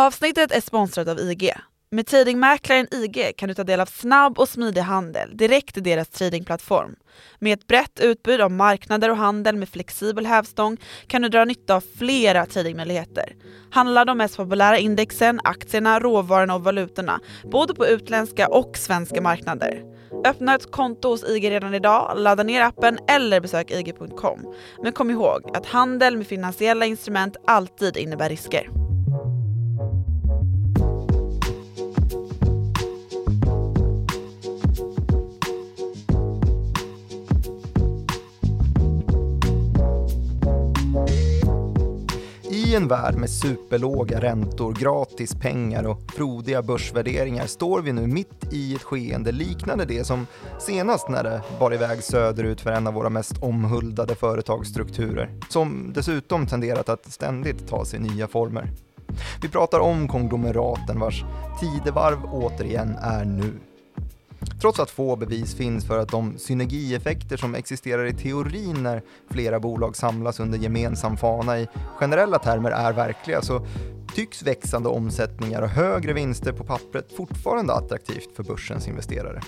Avsnittet är sponsrat av IG. Med tradingmäklaren IG kan du ta del av snabb och smidig handel direkt i deras tradingplattform. Med ett brett utbud av marknader och handel med flexibel hävstång kan du dra nytta av flera tradingmöjligheter. Handla de mest populära indexen, aktierna, råvarorna och valutorna, både på utländska och svenska marknader. Öppna ett konto hos IG redan idag, ladda ner appen eller besök ig.com. Men kom ihåg att handel med finansiella instrument alltid innebär risker. I en värld med superlåga räntor, gratis pengar och frodiga börsvärderingar står vi nu mitt i ett skeende liknande det som senast när det bar iväg söderut för en av våra mest omhuldade företagsstrukturer, som dessutom tenderat att ständigt ta sig nya former. Vi pratar om konglomeraten vars tidevarv återigen är nu. Trots att få bevis finns för att de synergieffekter som existerar i teorin när flera bolag samlas under gemensam fana i generella termer är verkliga så tycks växande omsättningar och högre vinster på pappret fortfarande attraktivt för börsens investerare.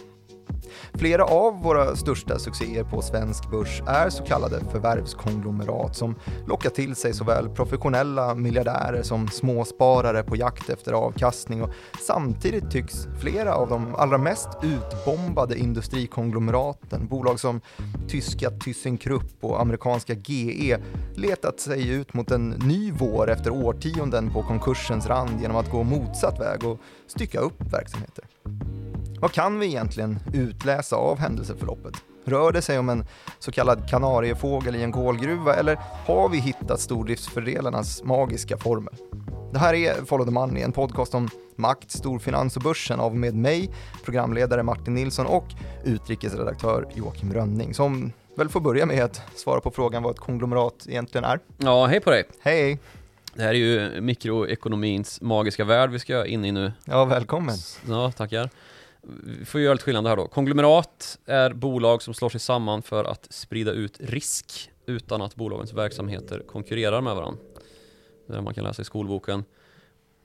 Flera av våra största succéer på svensk börs är så kallade förvärvskonglomerat som lockar till sig såväl professionella miljardärer som småsparare på jakt efter avkastning och samtidigt tycks flera av de allra mest utbombade industrikonglomeraten, bolag som tyska ThyssenKrupp och amerikanska GE, letat sig ut mot en ny vår efter årtionden på konkursens rand genom att gå motsatt väg och stycka upp verksamheter. Vad kan vi egentligen utläsa av händelseförloppet? Rör det sig om en så kallad kanariefågel i en kolgruva eller har vi hittat stordriftsfördelarnas magiska formel? Det här är Follow the Money, en podcast om makt, storfinans och börsen av med mig, programledare Martin Nilsson och utrikesredaktör Joakim Rönning som väl får börja med att svara på frågan vad ett konglomerat egentligen är. Ja, hej på dig! Hej! Det här är ju mikroekonomins magiska värld vi ska in i nu. Ja, välkommen! Ja, tackar. Vi får göra lite skillnad här då. Konglomerat är bolag som slår sig samman för att sprida ut risk utan att bolagens verksamheter konkurrerar med varandra. Det är det man kan läsa i skolboken.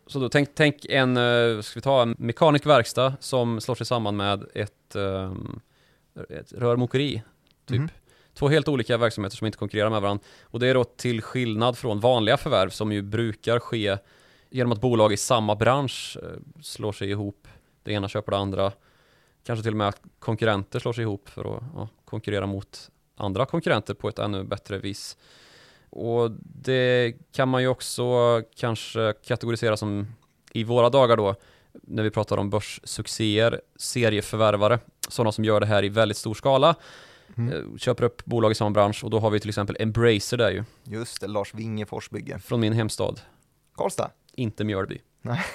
Så då tänk, tänk en, eh, ska vi ta en mekanisk verkstad som slår sig samman med ett, um, ett rörmokeri, typ. Mm. Två helt olika verksamheter som inte konkurrerar med varandra. Och det är då till skillnad från vanliga förvärv som ju brukar ske genom att bolag i samma bransch eh, slår sig ihop det ena köper det andra. Kanske till och med att konkurrenter slår sig ihop för att ja, konkurrera mot andra konkurrenter på ett ännu bättre vis. Och det kan man ju också kanske kategorisera som i våra dagar då, när vi pratar om börssuccéer, serieförvärvare, sådana som gör det här i väldigt stor skala. Mm. Eh, köper upp bolag i samma bransch och då har vi till exempel Embracer där ju. Just det, Lars Wingefors bygge. Från min hemstad. Karlstad? Inte Mjölby. Nej.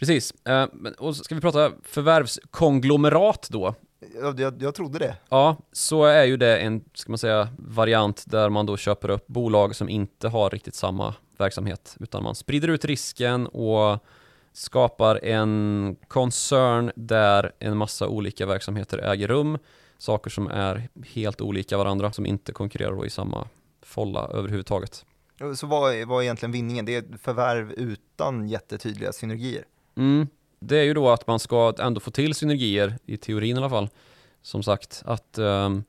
Precis. Uh, och ska vi prata förvärvskonglomerat då? Jag, jag, jag trodde det. Ja, så är ju det en, ska man säga, variant där man då köper upp bolag som inte har riktigt samma verksamhet, utan man sprider ut risken och skapar en koncern där en massa olika verksamheter äger rum, saker som är helt olika varandra, som inte konkurrerar i samma folla överhuvudtaget. Så vad, vad är egentligen vinningen? Det är förvärv utan jättetydliga synergier? Mm. Det är ju då att man ska ändå få till synergier, i teorin i alla fall. Som sagt, att um,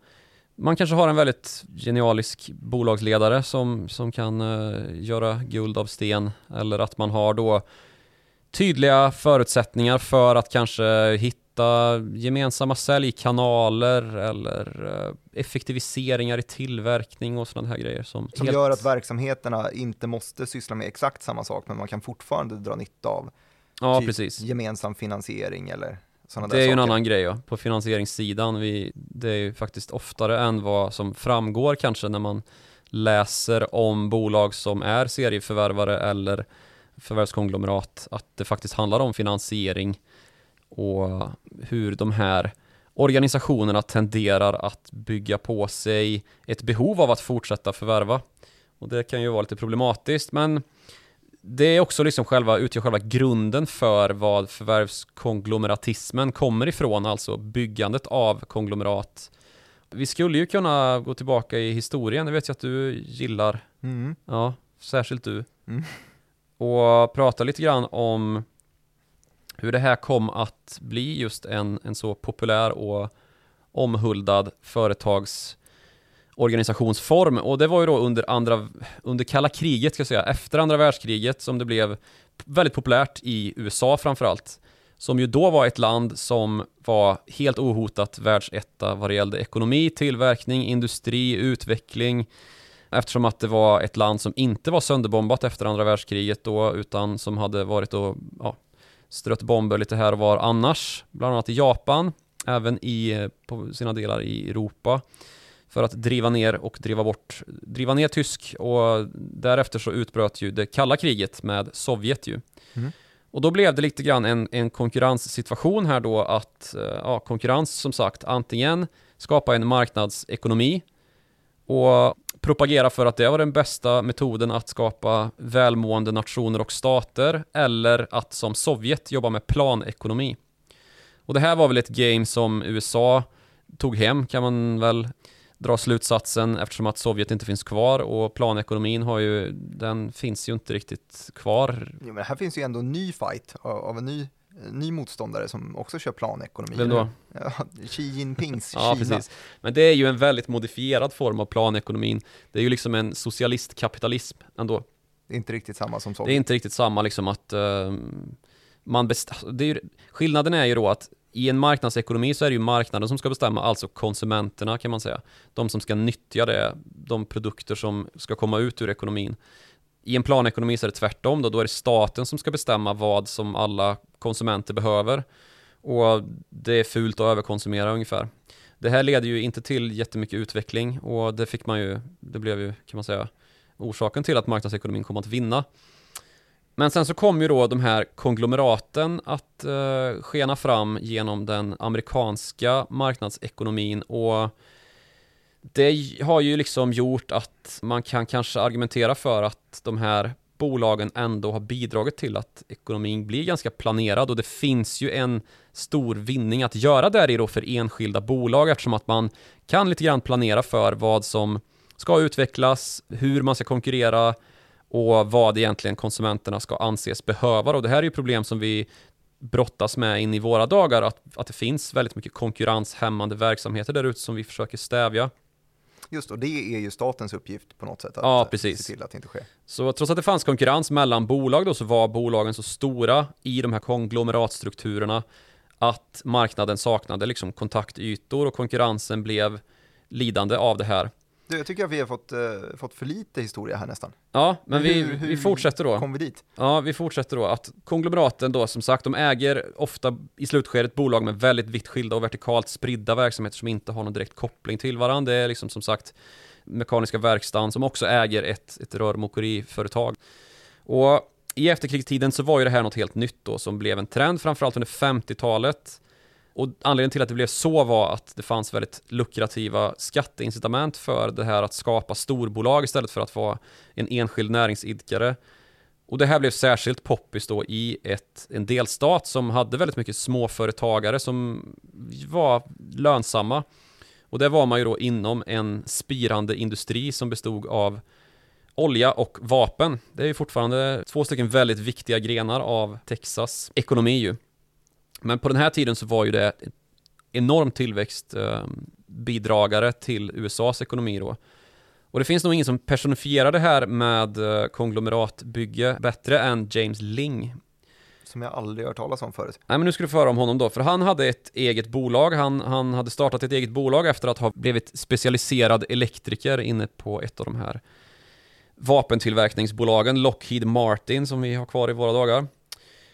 man kanske har en väldigt genialisk bolagsledare som, som kan uh, göra guld av sten. Eller att man har då tydliga förutsättningar för att kanske hitta gemensamma säljkanaler eller uh, effektiviseringar i tillverkning och sådana här grejer. Som, som helt... gör att verksamheterna inte måste syssla med exakt samma sak, men man kan fortfarande dra nytta av Ja, typ precis. gemensam finansiering eller sådana där Det är saker. ju en annan grej ja. på finansieringssidan. Vi, det är ju faktiskt oftare än vad som framgår kanske när man läser om bolag som är serieförvärvare eller förvärvskonglomerat, att det faktiskt handlar om finansiering och hur de här organisationerna tenderar att bygga på sig ett behov av att fortsätta förvärva. Och det kan ju vara lite problematiskt, men det är också liksom själva, utgör själva grunden för vad förvärvskonglomeratismen kommer ifrån, alltså byggandet av konglomerat. Vi skulle ju kunna gå tillbaka i historien, det vet jag att du gillar. Mm. Ja, särskilt du. Mm. och prata lite grann om hur det här kom att bli just en, en så populär och omhuldad organisationsform Och det var ju då under, andra, under kalla kriget, ska jag säga, efter andra världskriget som det blev väldigt populärt i USA framförallt. Som ju då var ett land som var helt ohotat världsetta vad det gällde ekonomi, tillverkning, industri, utveckling. Eftersom att det var ett land som inte var sönderbombat efter andra världskriget då, utan som hade varit och ja, strött bomber lite här och var annars, bland annat i Japan, även i, på sina delar i Europa för att driva ner och driva bort, driva ner tysk och därefter så utbröt ju det kalla kriget med Sovjet ju. Mm. Och då blev det lite grann en, en konkurrenssituation här då att, eh, ja, konkurrens som sagt, antingen skapa en marknadsekonomi och propagera för att det var den bästa metoden att skapa välmående nationer och stater eller att som Sovjet jobba med planekonomi. Och det här var väl ett game som USA tog hem kan man väl dra slutsatsen eftersom att Sovjet inte finns kvar och planekonomin har ju, den finns ju inte riktigt kvar. Jo, men här finns ju ändå en ny fight av en ny ny motståndare som också kör planekonomi. Vem då? Ja, Xi Jinpings ja, Kina. Precis. Men det är ju en väldigt modifierad form av planekonomin. Det är ju liksom en socialistkapitalism ändå. Det är inte riktigt samma som Sovjet. Det är inte riktigt samma liksom att uh, man det är ju, Skillnaden är ju då att i en marknadsekonomi så är det ju marknaden som ska bestämma, alltså konsumenterna kan man säga. De som ska nyttja det, de produkter som ska komma ut ur ekonomin. I en planekonomi så är det tvärtom då, då är det staten som ska bestämma vad som alla konsumenter behöver. Och det är fult att överkonsumera ungefär. Det här leder ju inte till jättemycket utveckling och det fick man ju, det blev ju kan man säga orsaken till att marknadsekonomin kom att vinna. Men sen så kom ju då de här konglomeraten att eh, skena fram genom den amerikanska marknadsekonomin och det har ju liksom gjort att man kan kanske argumentera för att de här bolagen ändå har bidragit till att ekonomin blir ganska planerad och det finns ju en stor vinning att göra där i då för enskilda bolag eftersom att man kan lite grann planera för vad som ska utvecklas, hur man ska konkurrera och vad egentligen konsumenterna ska anses behöva. Och det här är ju problem som vi brottas med in i våra dagar, att, att det finns väldigt mycket konkurrenshämmande verksamheter där ute som vi försöker stävja. Just och det är ju statens uppgift på något sätt att ja, precis. se till att det inte sker. Så trots att det fanns konkurrens mellan bolag då så var bolagen så stora i de här konglomeratstrukturerna att marknaden saknade liksom kontaktytor och konkurrensen blev lidande av det här. Jag tycker att vi har fått, uh, fått för lite historia här nästan. Ja, men vi, hur, vi fortsätter då. kom vi dit? Ja, vi fortsätter då att konglomeraten då som sagt, de äger ofta i slutskedet bolag med väldigt vitt skilda och vertikalt spridda verksamheter som inte har någon direkt koppling till varandra. Det är liksom som sagt Mekaniska verkstaden som också äger ett, ett rörmokeriföretag. Och i efterkrigstiden så var ju det här något helt nytt då som blev en trend, framförallt under 50-talet. Och anledningen till att det blev så var att det fanns väldigt lukrativa skatteincitament för det här att skapa storbolag istället för att vara en enskild näringsidkare. Och det här blev särskilt poppis då i ett, en delstat som hade väldigt mycket småföretagare som var lönsamma. Och där var man ju då inom en spirande industri som bestod av olja och vapen. Det är ju fortfarande två stycken väldigt viktiga grenar av Texas ekonomi ju. Men på den här tiden så var ju det enorm tillväxtbidragare till USAs ekonomi då. Och det finns nog ingen som personifierar det här med eh, konglomeratbygge bättre än James Ling. Som jag aldrig hört talas om förut. Nej men nu ska du få höra om honom då, för han hade ett eget bolag, han, han hade startat ett eget bolag efter att ha blivit specialiserad elektriker inne på ett av de här vapentillverkningsbolagen, Lockheed Martin som vi har kvar i våra dagar.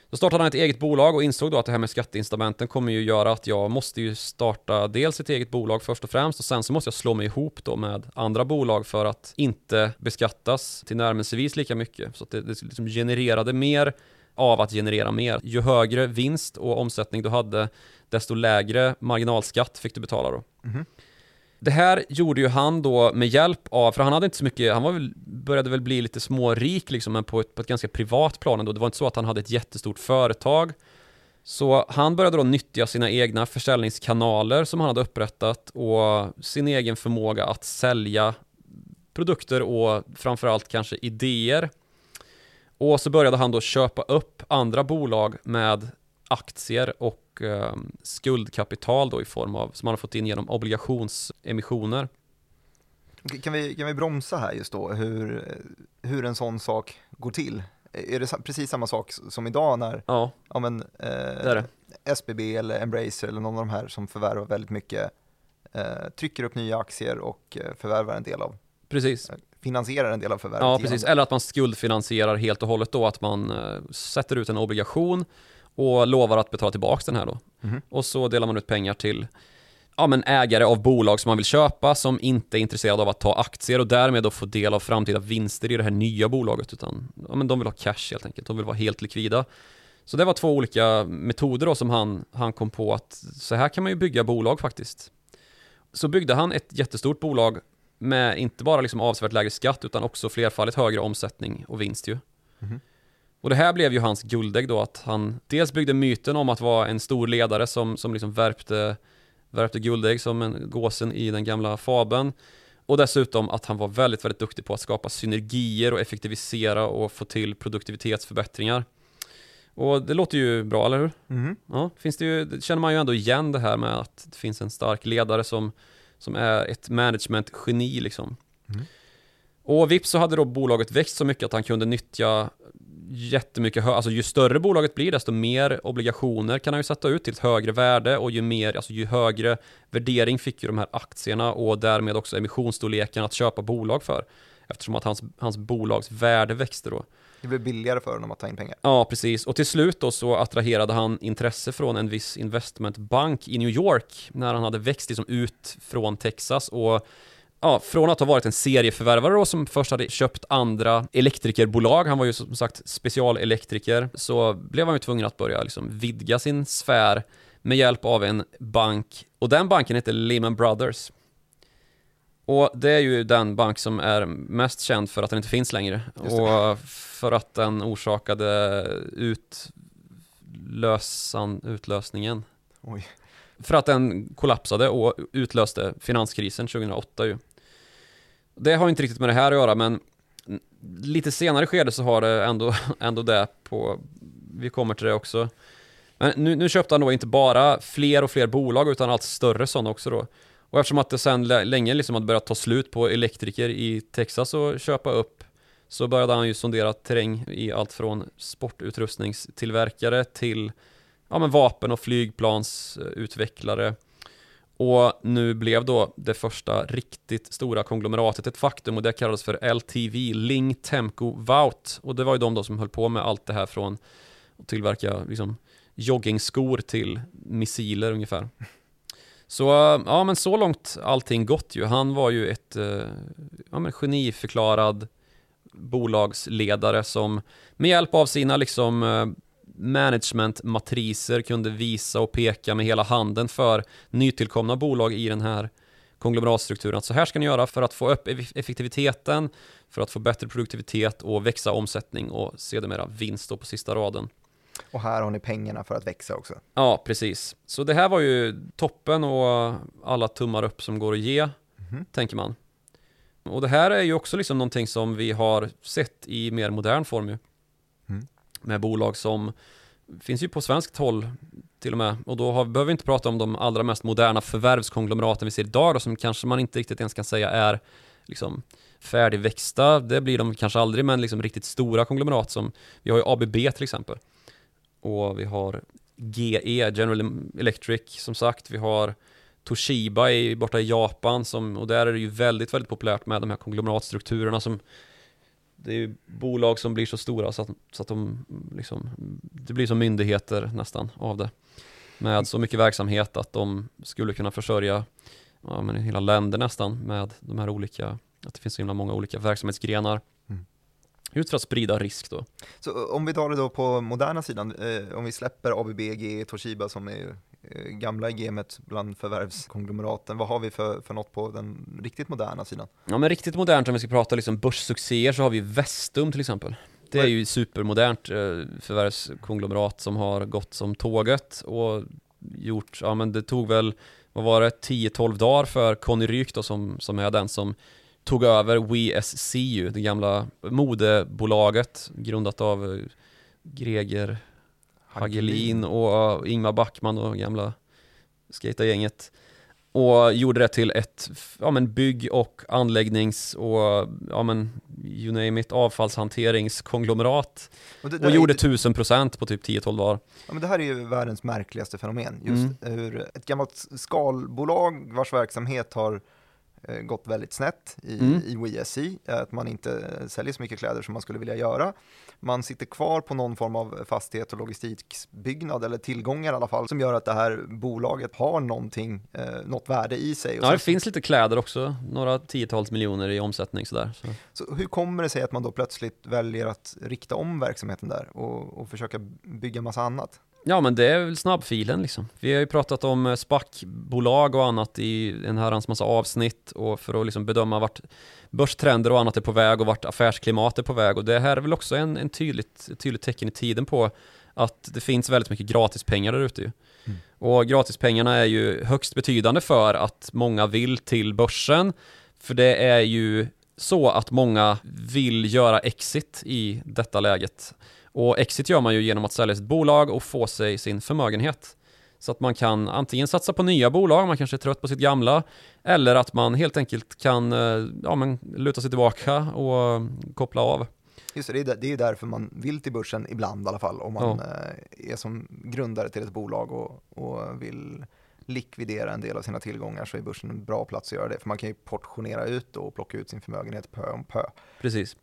Då startade han ett eget bolag och insåg då att det här med skatteincitamenten kommer ju göra att jag måste ju starta dels ett eget bolag först och främst och sen så måste jag slå mig ihop då med andra bolag för att inte beskattas till närmelsevis lika mycket. Så att det, det liksom genererade mer av att generera mer. Ju högre vinst och omsättning du hade, desto lägre marginalskatt fick du betala då. Mm -hmm. Det här gjorde ju han då med hjälp av, för han hade inte så mycket, han var väl, började väl bli lite smårik liksom, men på ett, på ett ganska privat plan ändå. Det var inte så att han hade ett jättestort företag. Så han började då nyttja sina egna försäljningskanaler som han hade upprättat och sin egen förmåga att sälja produkter och framförallt kanske idéer. Och så började han då köpa upp andra bolag med aktier och eh, skuldkapital då i form av, som han har fått in genom obligationsemissioner. Kan vi, kan vi bromsa här just då, hur, hur en sån sak går till? Är det precis samma sak som idag när ja. Ja, men, eh, det är det. SBB eller Embracer eller någon av de här som förvärvar väldigt mycket eh, trycker upp nya aktier och eh, förvärvar en del av Precis. finansierar en del av förvärvet. Ja, precis. Eller att man skuldfinansierar helt och hållet då, att man eh, sätter ut en obligation och lovar att betala tillbaka den här då. Mhm. Och så delar man ut pengar till ja, men ägare av bolag som man vill köpa som inte är intresserade av att ta aktier och därmed då få del av framtida vinster i det här nya bolaget utan ja, men de vill ha cash helt enkelt, de vill vara helt likvida. Så det var två olika metoder då som han, han kom på att så här kan man ju bygga bolag faktiskt. Så byggde han ett jättestort bolag med inte bara liksom avsevärt lägre skatt utan också flerfaldigt högre omsättning och vinst ju. Mhm. Och det här blev ju hans guldägg då att han dels byggde myten om att vara en stor ledare som, som liksom värpte, värpte guldägg som en gåsen i den gamla fabeln. Och dessutom att han var väldigt, väldigt duktig på att skapa synergier och effektivisera och få till produktivitetsförbättringar. Och det låter ju bra, eller hur? Mhm. Ja, finns det, ju, känner man ju ändå igen det här med att det finns en stark ledare som, som är ett management-geni liksom. Mm. Och vips så hade då bolaget växt så mycket att han kunde nyttja jättemycket, alltså ju större bolaget blir desto mer obligationer kan han ju sätta ut till ett högre värde och ju mer, alltså ju högre värdering fick ju de här aktierna och därmed också emissionsstorleken att köpa bolag för. Eftersom att hans, hans bolags värde växte då. Det blir billigare för honom att ta in pengar. Ja, precis. Och till slut då så attraherade han intresse från en viss investmentbank i New York när han hade växt liksom ut från Texas och Ja, från att ha varit en serieförvärvare då som först hade köpt andra elektrikerbolag, han var ju som sagt specialelektriker, så blev han ju tvungen att börja liksom vidga sin sfär med hjälp av en bank. Och den banken heter Lehman Brothers. Och det är ju den bank som är mest känd för att den inte finns längre. Och för att den orsakade utlösan, utlösningen. Oj. För att den kollapsade och utlöste finanskrisen 2008 ju. Det har inte riktigt med det här att göra men lite senare skede så har det ändå, ändå det på, vi kommer till det också. Men nu, nu köpte han då inte bara fler och fler bolag utan allt större sådana också då. Och eftersom att det sedan länge liksom hade börjat ta slut på elektriker i Texas och köpa upp så började han ju sondera terräng i allt från sportutrustningstillverkare till ja, men vapen och flygplansutvecklare. Och nu blev då det första riktigt stora konglomeratet ett faktum och det kallades för LTV, Ling Temco Vaut. Och det var ju de då som höll på med allt det här från att tillverka liksom, joggingskor till missiler ungefär. Så eh, ja, men så långt allting gott ju. Han var ju ett eh, ja, men geniförklarad bolagsledare som med hjälp av sina liksom eh, managementmatriser kunde visa och peka med hela handen för nytillkomna bolag i den här konglomeratstrukturen. Att så här ska ni göra för att få upp eff- effektiviteten, för att få bättre produktivitet och växa omsättning och sedermera vinst på sista raden. Och här har ni pengarna för att växa också. Ja, precis. Så det här var ju toppen och alla tummar upp som går att ge, Mhm. tänker man. Och det här är ju också liksom någonting som vi har sett i mer modern form ju. Med bolag som finns ju på svenskt håll till och med. Och då har, behöver vi inte prata om de allra mest moderna förvärvskonglomeraten vi ser idag då, som kanske man inte riktigt ens kan säga är liksom färdigväxta. Det blir de kanske aldrig, men liksom riktigt stora konglomerat som vi har ju ABB till exempel. Och vi har GE, General Electric, som sagt. Vi har Toshiba i, borta i Japan, som, och där är det ju väldigt, väldigt populärt med de här konglomeratstrukturerna som det är ju bolag som blir så stora så att, så att de liksom, det blir som myndigheter nästan av det. Med så mycket verksamhet att de skulle kunna försörja ja, men hela länder nästan med de här olika, att det finns så himla många olika verksamhetsgrenar. Mm. Just för att sprida risk då. Så om vi tar det då på moderna sidan, eh, om vi släpper ABB, GE, Toshiba som är Eh, gamla i gamet bland förvärvskonglomeraten, vad har vi för, för något på den riktigt moderna sidan? Ja men riktigt modernt om vi ska prata liksom börssuccéer så har vi Vestum till exempel. Det är ju supermodernt eh, förvärvskonglomerat som har gått som tåget och gjort, ja men det tog väl, vad var det, 10-12 dagar för Conny Ryk då som, som är den som tog över WeSCU, det gamla modebolaget grundat av eh, Greger Hagelin och uh, Ingmar Backman och gamla skatergänget och gjorde det till ett ja, men bygg och anläggnings och ja, men, you name it, avfallshanteringskonglomerat och, och gjorde tusen procent på typ 10-12 dagar. Ja, men det här är ju världens märkligaste fenomen, just mm. hur ett gammalt skalbolag vars verksamhet har Eh, gått väldigt snett i, mm. i WSC, att man inte säljer så mycket kläder som man skulle vilja göra. Man sitter kvar på någon form av fastighet och logistikbyggnad eller tillgångar i alla fall som gör att det här bolaget har någonting, eh, något värde i sig. ja, det finns lite kläder också, några tiotals miljoner i omsättning sådär. Så. så hur kommer det sig att man då plötsligt väljer att rikta om verksamheten där och, och försöka bygga massa annat? Ja men det är väl snabbfilen liksom. Vi har ju pratat om eh, SPAC-bolag och annat i en herrans massa avsnitt och för att liksom bedöma vart börstrender och annat är på väg och vart affärsklimat är på väg och det här är väl också en, en tydligt, tydligt tecken i tiden på att det finns väldigt mycket gratispengar där ute ju. Mm. Och gratispengarna är ju högst betydande för att många vill till börsen för det är ju så att många vill göra exit i detta läget. Och exit gör man ju genom att sälja sitt bolag och få sig sin förmögenhet. Så att man kan antingen satsa på nya bolag, man kanske är trött på sitt gamla, eller att man helt enkelt kan eh, ja, men, luta sig tillbaka och koppla av. Just det, det är därför man vill till börsen ibland i alla fall, om man ja. Eh, är som grundare till ett bolag och, och vill likvidera en del av sina tillgångar så är börsen en bra plats att göra det. För man kan ju portionera ut och plocka ut sin förmögenhet pö om pö. Precis.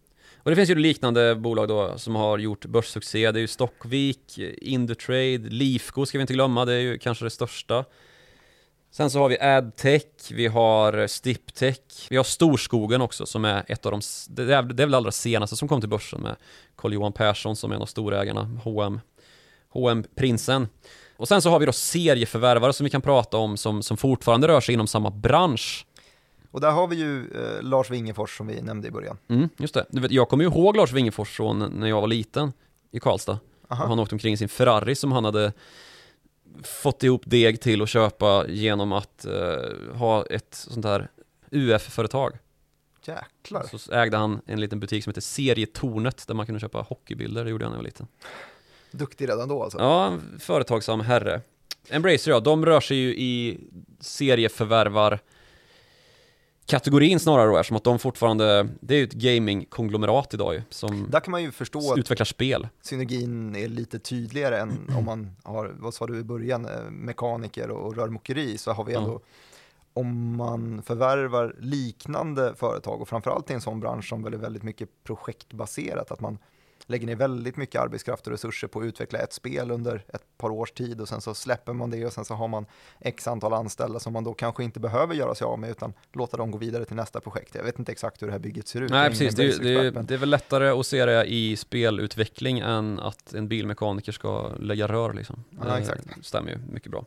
Och det finns ju liknande bolag då som har gjort börssuccé. Det är ju Stockvik, Indutrade, Lifco ska vi inte glömma, det är ju kanske det största. Sen så har vi Adtech, vi har Stiptech, vi har Storskogen också som är ett av de, det är, det är väl allra senaste som kom till börsen med Carl-Johan Persson som är en av storägarna, H&M, H&M Prinsen. Och sen så har vi då serieförvärvare som vi kan prata om som, som fortfarande rör sig inom samma bransch. Och där har vi ju eh, Lars Wingefors som vi nämnde i början. Mm, just det. Du vet, jag kommer ju ihåg Lars Wingefors från när jag var liten i Karlstad. Aha. Och han åkte omkring i sin Ferrari som han hade fått ihop deg till att köpa genom att eh, ha ett sånt här UF-företag. Jäklar. Så ägde han en liten butik som heter Serietornet där man kunde köpa hockeybilder, det gjorde han när jag var liten. Duktig redan då alltså? Ja, företagsam herre. Embracer ja, de rör sig ju i serieförvärvar kategorin snarare då, eftersom att de fortfarande, det är ju ett gaming-konglomerat idag ju, som Där kan man ju förstå utvecklar spel. synergin är lite tydligare än om man har, vad sa du i början, eh, mekaniker och rörmokeri, så har vi ändå, mm. om man förvärvar liknande företag och framförallt i en sån bransch som väl är väldigt mycket projektbaserat, att man lägger ner väldigt mycket arbetskraft och resurser på att utveckla ett spel under ett par års tid och sen så släpper man det och sen så har man x antal anställda som man då kanske inte behöver göra sig av med utan låta dem gå vidare till nästa projekt. Jag vet inte exakt hur det här bygget ser ut. Nej, precis. Det, det, det, är väl lättare att se det i spelutveckling än att en bilmekaniker ska lägga rör liksom. Ja, exakt. Det stämmer ju mycket bra.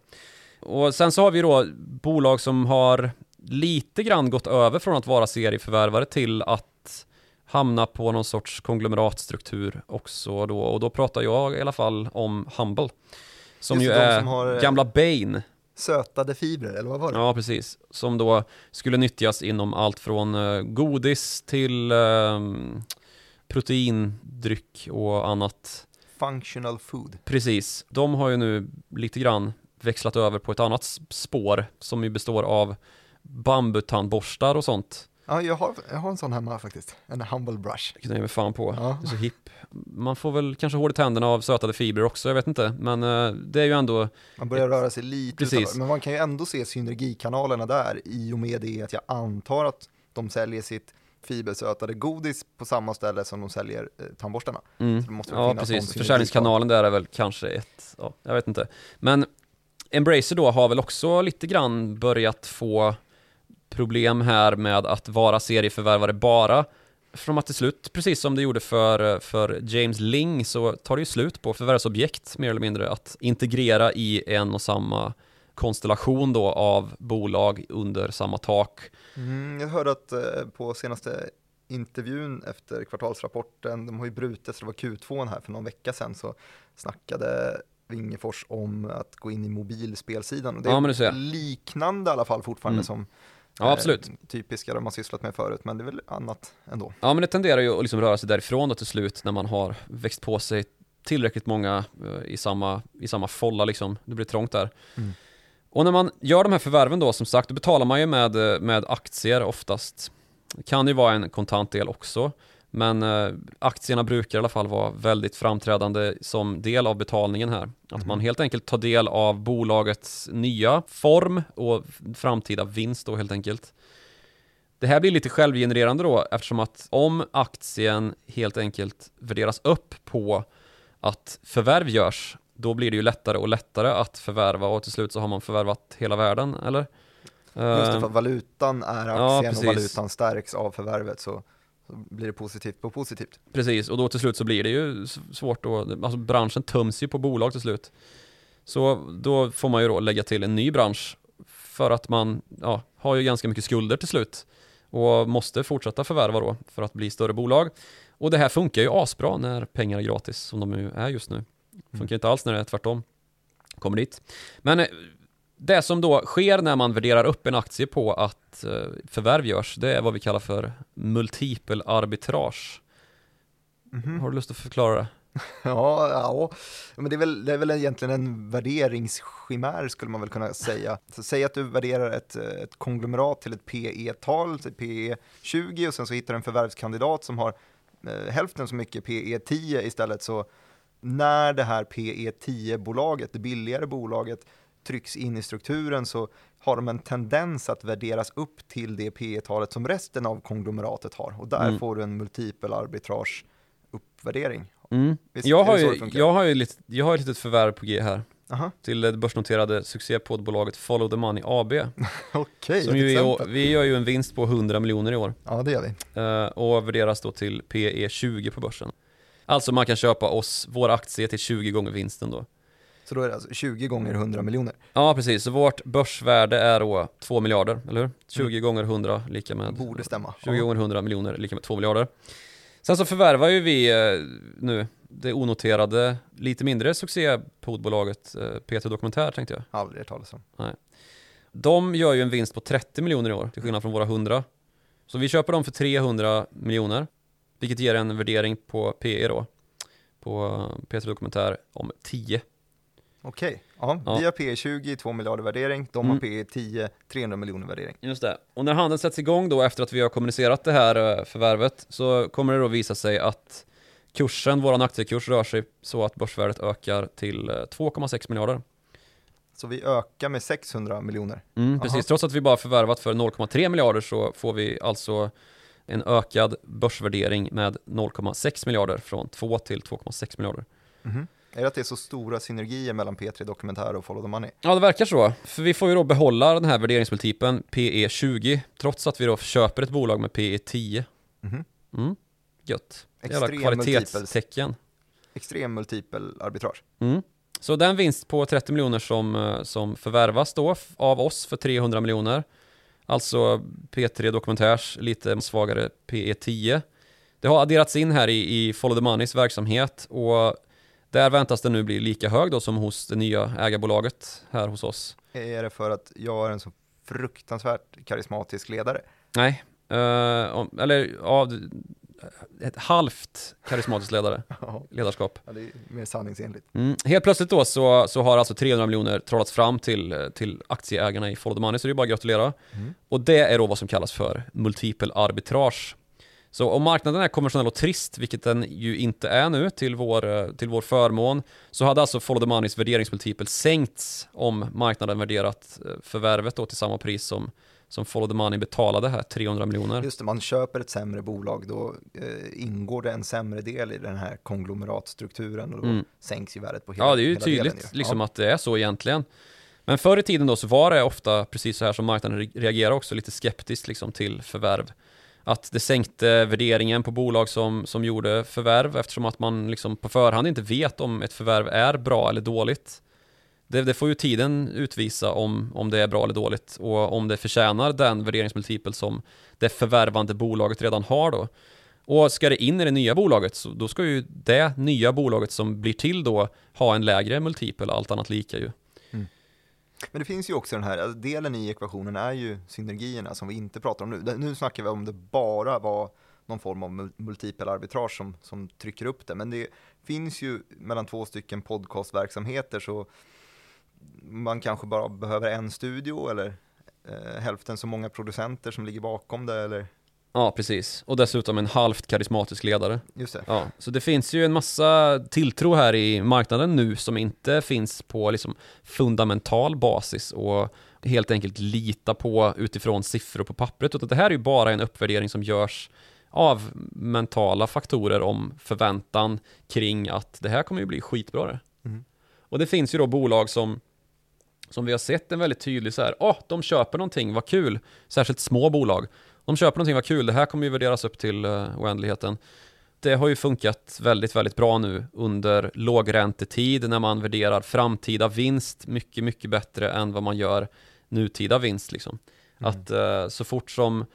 Och sen så har vi då bolag som har lite grann gått över från att vara serieförvärvare till att hamna på någon sorts konglomeratstruktur också då och då pratar jag i alla fall om Humble som Just ju är som har, eh, gamla Bane sötade fibrer, eller vad var det? Ja, precis. Som då skulle nyttjas inom allt från uh, godis till uh, proteindryck och annat. Functional food. Precis. De har ju nu lite grann växlat över på ett annat spår som ju består av bambutandborstar och sånt. Ja, jag har, jag har en sån hemma faktiskt. En humble brush. Det kan jag fan på. Ja. Det är så hipp. Man får väl kanske hål i tänderna av sötade fibrer också, jag vet inte. Men uh, det är ju ändå... Man börjar röra sig lite Precis. Utanför. Men man kan ju ändå se synergikanalerna där i och med det att jag antar att de säljer sitt fibersötade godis på samma ställe som de säljer eh, tandborstarna. Mm. ja, precis. Försäljningskanalen där är väl kanske ett, ja, jag vet inte. Men Embracer då har väl också lite grann börjat få problem här med att vara serieförvärvare bara från att till slut, precis som det gjorde för, för James Ling, så tar det ju slut på förvärvsobjekt mer eller mindre att integrera i en och samma konstellation då av bolag under samma tak. Mm, jag hörde att eh, på senaste intervjun efter kvartalsrapporten, de har ju brutit, så det var Q2 här för någon vecka sedan, så snackade Wingefors om att gå in i mobilspelsidan. Och det är ja, liknande i alla fall fortfarande mm. som Ja, absolut. Eh, typiska de har sysslat med förut, men det är väl annat ändå. Ja, men det tenderar ju att liksom röra sig därifrån då till slut när man har växt på sig tillräckligt många eh, i samma, i samma folla liksom. Det blir trångt där. Mm. Och när man gör de här förvärven då, som sagt, då betalar man ju med, eh, med aktier oftast. Det kan ju vara en kontant del också. Men eh, aktierna brukar i alla fall vara väldigt framträdande som del av betalningen här. Att man Mhm. helt enkelt tar del av bolagets nya form och framtida vinst då helt enkelt. Det här blir lite självgenererande då eftersom att om aktien helt enkelt värderas upp på att förvärv görs, då blir det ju lättare och lättare att förvärva och till slut så har man förvärvat hela världen, eller? Just det, Eh, för valutan är ja, aktien och precis. valutan stärks av förvärvet så, så blir det positivt på positivt. Precis, och då till slut så blir det ju svårt att, alltså branschen töms ju på bolag till slut. Så då får man ju då lägga till en ny bransch för att man ja, har ju ganska mycket skulder till slut och måste fortsätta förvärva då för att bli större bolag. Och det här funkar ju asbra när pengar är gratis som de ju är just nu. Funkar inte alls när det är tvärtom. Kommer dit. Men eh, det som då sker när man värderar upp en aktie på att eh, förvärv görs, det är vad vi kallar för multipel arbitrage. Mhm. Har du lust att förklara det? Ja, ja, men det är, väl, det är väl egentligen en värderingschimär skulle man väl kunna säga. Så säg att du värderar ett, ett konglomerat till ett PE-tal, till PE 20 och sen så hittar du en förvärvskandidat som har eh, hälften så mycket PE 10 istället så när det här PE 10-bolaget, det billigare bolaget, trycks in i strukturen så har de en tendens att värderas upp till det PE-talet som resten av konglomeratet har och där Mm. får du en multipel arbitrage uppvärdering. Mm. Visst, Jag, har ju, jag har ju lite, jag har ett litet förvärv på G här Aha, till det börsnoterade succépoddbolaget Follow the Money AB. okej, Som ett ju är, vi gör ju en vinst på 100 miljoner i år Ja, det gör vi. eh, och värderas då till PE 20 på börsen. Alltså man kan köpa oss, våra aktier till 20 gånger vinsten då. Så då är det alltså 20 gånger 100 miljoner. Ja precis, så vårt börsvärde är då 2 miljarder, eller hur? 20 gånger 100 lika med Borde stämma. 20 gånger 100 miljoner lika med 2 miljarder. Sen så förvärvar ju vi eh, nu det onoterade, lite mindre succépodbolaget eh, P3 Dokumentär tänkte jag. Ja, aldrig hört talas om. De gör ju en vinst på 30 miljoner i år, till skillnad från våra 100. Så vi köper dem för 300 miljoner, vilket ger en värdering på PE då, på eh, P3 Dokumentär om 10. Okej, ja, Ja. vi har P 20, 2 miljarder värdering, de Mm. har P 10, 300 miljoner värdering. Just det. Och när handeln sätts igång då efter att vi har kommunicerat det här eh, förvärvet så kommer det då visa sig att kursen, våran aktiekurs rör sig så att börsvärdet ökar till eh, 2,6 miljarder. Så vi ökar med 600 miljoner. Mm, Aha. precis, trots att vi bara förvärvat för 0,3 miljarder så får vi alltså en ökad börsvärdering med 0,6 miljarder från 2 till 2,6 miljarder. Mhm. Är det att det är så stora synergier mellan P3 Dokumentär och Follow the Money? Ja, det verkar så. För vi får ju då behålla den här värderingsmultipeln PE20 trots att vi då köper ett bolag med PE10. Mhm. Mm, gött. Jävla kvalitetstecken. Extrem multipel arbitrage. Mm. Så den vinst på 30 miljoner som, eh, som förvärvas då av oss för 300 miljoner, alltså P3 Dokumentärs lite svagare PE10, det har adderats in här i, i Follow the Moneys verksamhet och där väntas den nu bli lika hög då som hos det nya ägarbolaget här hos oss. Är det för att jag är en så fruktansvärt karismatisk ledare? Nej, om- eller ja, ett halvt karismatisk ledare, Ja, ledarskap. det är mer sanningsenligt. Mm. Helt plötsligt då så, så har alltså 300 miljoner trollats fram till, till aktieägarna i Follow the Money, så det är bara att gratulera. Mm. Och det är då vad som kallas för multipel arbitrage. Så om marknaden är konventionell och trist, vilket den ju inte är nu till vår, eh, till vår förmån, så hade alltså Follow the Moneys värderingsmultipel sänkts om marknaden värderat eh, förvärvet då till samma pris som, som Follow the Money betalade här, 300 miljoner. Just det, man köper ett sämre bolag, då eh, ingår det en sämre del i den här konglomeratstrukturen och då Mm. sänks ju värdet på hela Ja, det är ju delen tydligt ju. liksom ja. att det är så egentligen. Men förr i tiden då så var det ofta precis så här som marknaden re- reagerar också lite skeptiskt liksom till förvärv. Att det sänkte värderingen på bolag som, som gjorde förvärv eftersom att man liksom på förhand inte vet om ett förvärv är bra eller dåligt. Det, det får ju tiden utvisa om, om det är bra eller dåligt och om det förtjänar den värderingsmultipel som det förvärvande bolaget redan har då. Och ska det in i det nya bolaget så då ska ju det nya bolaget som blir till då ha en lägre multipel, allt annat lika ju. Men det finns ju också den här, alltså delen i ekvationen är ju synergierna som vi inte pratar om nu. Nu snackar vi om det bara var någon form av multipel arbitrage som, som trycker upp det. Men det finns ju mellan två stycken podcastverksamheter så man kanske bara behöver en studio eller eh, hälften så många producenter som ligger bakom det eller Ja, precis. Och dessutom en halvt karismatisk ledare. just det. Ja, så det finns ju en massa tilltro här i marknaden nu som inte finns på liksom fundamental basis och helt enkelt lita på utifrån siffror på pappret. Utan det här är ju bara en uppvärdering som görs av mentala faktorer om förväntan kring att det här kommer ju bli skitbra det. Mm. Och det finns ju då bolag som som vi har sett en väldigt tydlig så här, åh, de köper någonting, vad kul. Särskilt små bolag. De köper någonting, vad kul, det här kommer ju värderas upp till uh, oändligheten. Det har ju funkat väldigt, väldigt bra nu under lågräntetid när man värderar framtida vinst mycket, mycket bättre än vad man gör nutida vinst liksom. Mm. Att eh, så fort som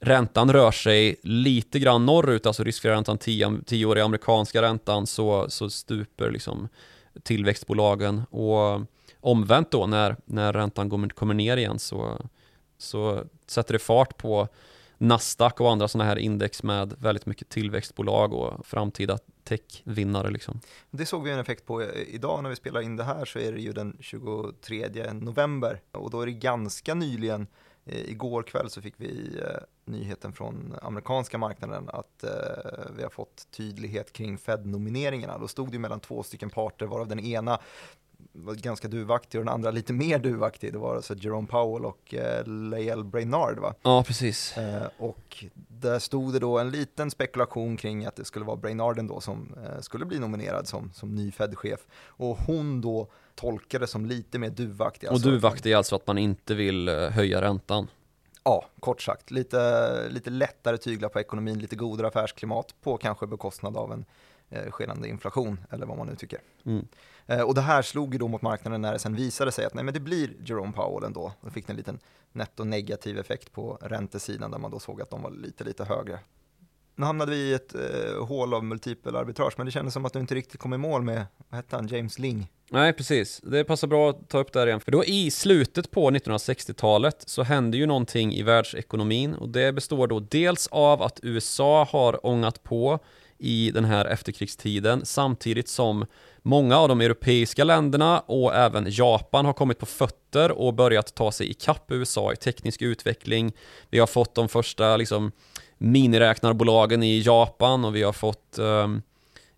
räntan rör sig lite grann norrut, alltså riskfria räntan, 10-åriga amerikanska räntan, så, så stuper liksom tillväxtbolagen och omvänt då när, när räntan kommer, kommer ner igen så, så sätter det fart på Nasdaq och andra sådana här index med väldigt mycket tillväxtbolag och framtida techvinnare liksom. Det såg vi en effekt på idag när vi spelar in det här så är det ju den 23 november och då är det ganska nyligen eh, Igår kväll så fick vi eh, nyheten från amerikanska marknaden att eh, vi har fått tydlighet kring Fed-nomineringarna. Då stod det mellan två stycken parter varav den ena var ganska duvaktig och den andra lite mer duvaktig. Det var alltså Jerome Powell och eh, Lael Brainard va? Ja, precis. Eh, och där stod det då en liten spekulation kring att det skulle vara Brainarden då som eh, skulle bli nominerad som, som ny Fed-chef. Och hon då tolkade som lite mer duvaktig. Och alltså- duvakt är alltså att man inte vill eh, höja räntan. Ja, kort sagt. Lite, lite lättare tyglar på ekonomin, lite godare affärsklimat på kanske bekostnad av en eh, skenande inflation eller vad man nu tycker. Mm. Eh, och det här slog ju då mot marknaden när det sen visade sig att nej, men det blir Jerome Powell ändå. Då fick det en liten netto negativ effekt på räntesidan där man då såg att de var lite, lite högre. Nu hamnade vi i ett eh, hål av multipel arbitrage, men det kändes som att du inte riktigt kom i mål med, vad hette han, James Ling? Nej, precis. Det passar bra att ta upp det här igen. För då i slutet på 1960-talet så hände ju någonting i världsekonomin och det består då dels av att USA har ångat på i den här efterkrigstiden samtidigt som många av de europeiska länderna och även Japan har kommit på fötter och börjat ta sig ikapp USA i teknisk utveckling. Vi har fått de första liksom miniräknarbolagen i Japan och vi har fått um,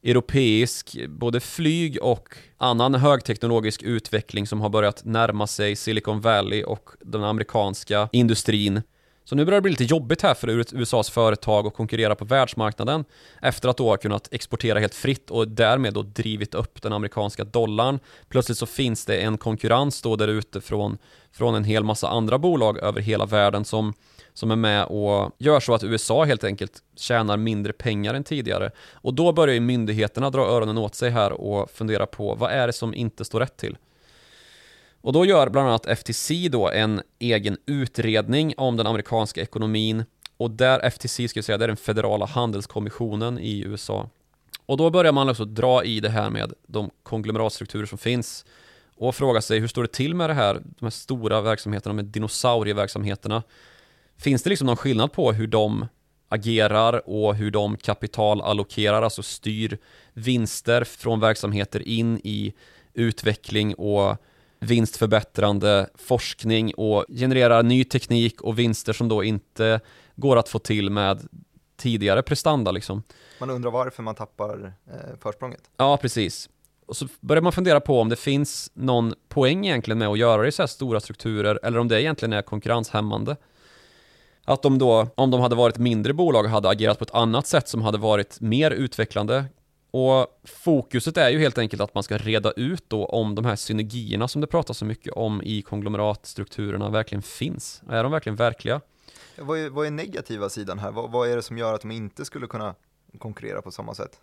europeisk, både flyg och annan högteknologisk utveckling som har börjat närma sig Silicon Valley och den amerikanska industrin. Så nu börjar det bli lite jobbigt här för USAs företag att konkurrera på världsmarknaden efter att då ha kunnat exportera helt fritt och därmed då drivit upp den amerikanska dollarn. Plötsligt så finns det en konkurrens då där ute från, från en hel massa andra bolag över hela världen som som är med och gör så att USA helt enkelt tjänar mindre pengar än tidigare. Och då börjar ju myndigheterna dra öronen åt sig här och fundera på vad är det som inte står rätt till? Och då gör bland annat FTC då en egen utredning om den amerikanska ekonomin och där FTC ska jag säga, det är den federala handelskommissionen i USA. Och då börjar man alltså dra i det här med de konglomeratstrukturer som finns och fråga sig hur står det till med det här, de här stora verksamheterna med dinosaurieverksamheterna Finns det liksom någon skillnad på hur de agerar och hur de kapitalallokerar, alltså styr vinster från verksamheter in i utveckling och vinstförbättrande forskning och genererar ny teknik och vinster som då inte går att få till med tidigare prestanda liksom. Man undrar varför man tappar eh, försprånget. Ja, precis. Och så börjar man fundera på om det finns någon poäng egentligen med att göra det i så här stora strukturer eller om det egentligen är konkurrenshämmande. Att de då, om de hade varit mindre bolag, hade agerat på ett annat sätt som hade varit mer utvecklande. Och fokuset är ju helt enkelt att man ska reda ut då om de här synergierna som det pratas så mycket om i konglomeratstrukturerna verkligen finns. Är de verkligen verkliga? Vad är, vad är negativa sidan här? Vad, vad är det som gör att de inte skulle kunna konkurrera på samma sätt?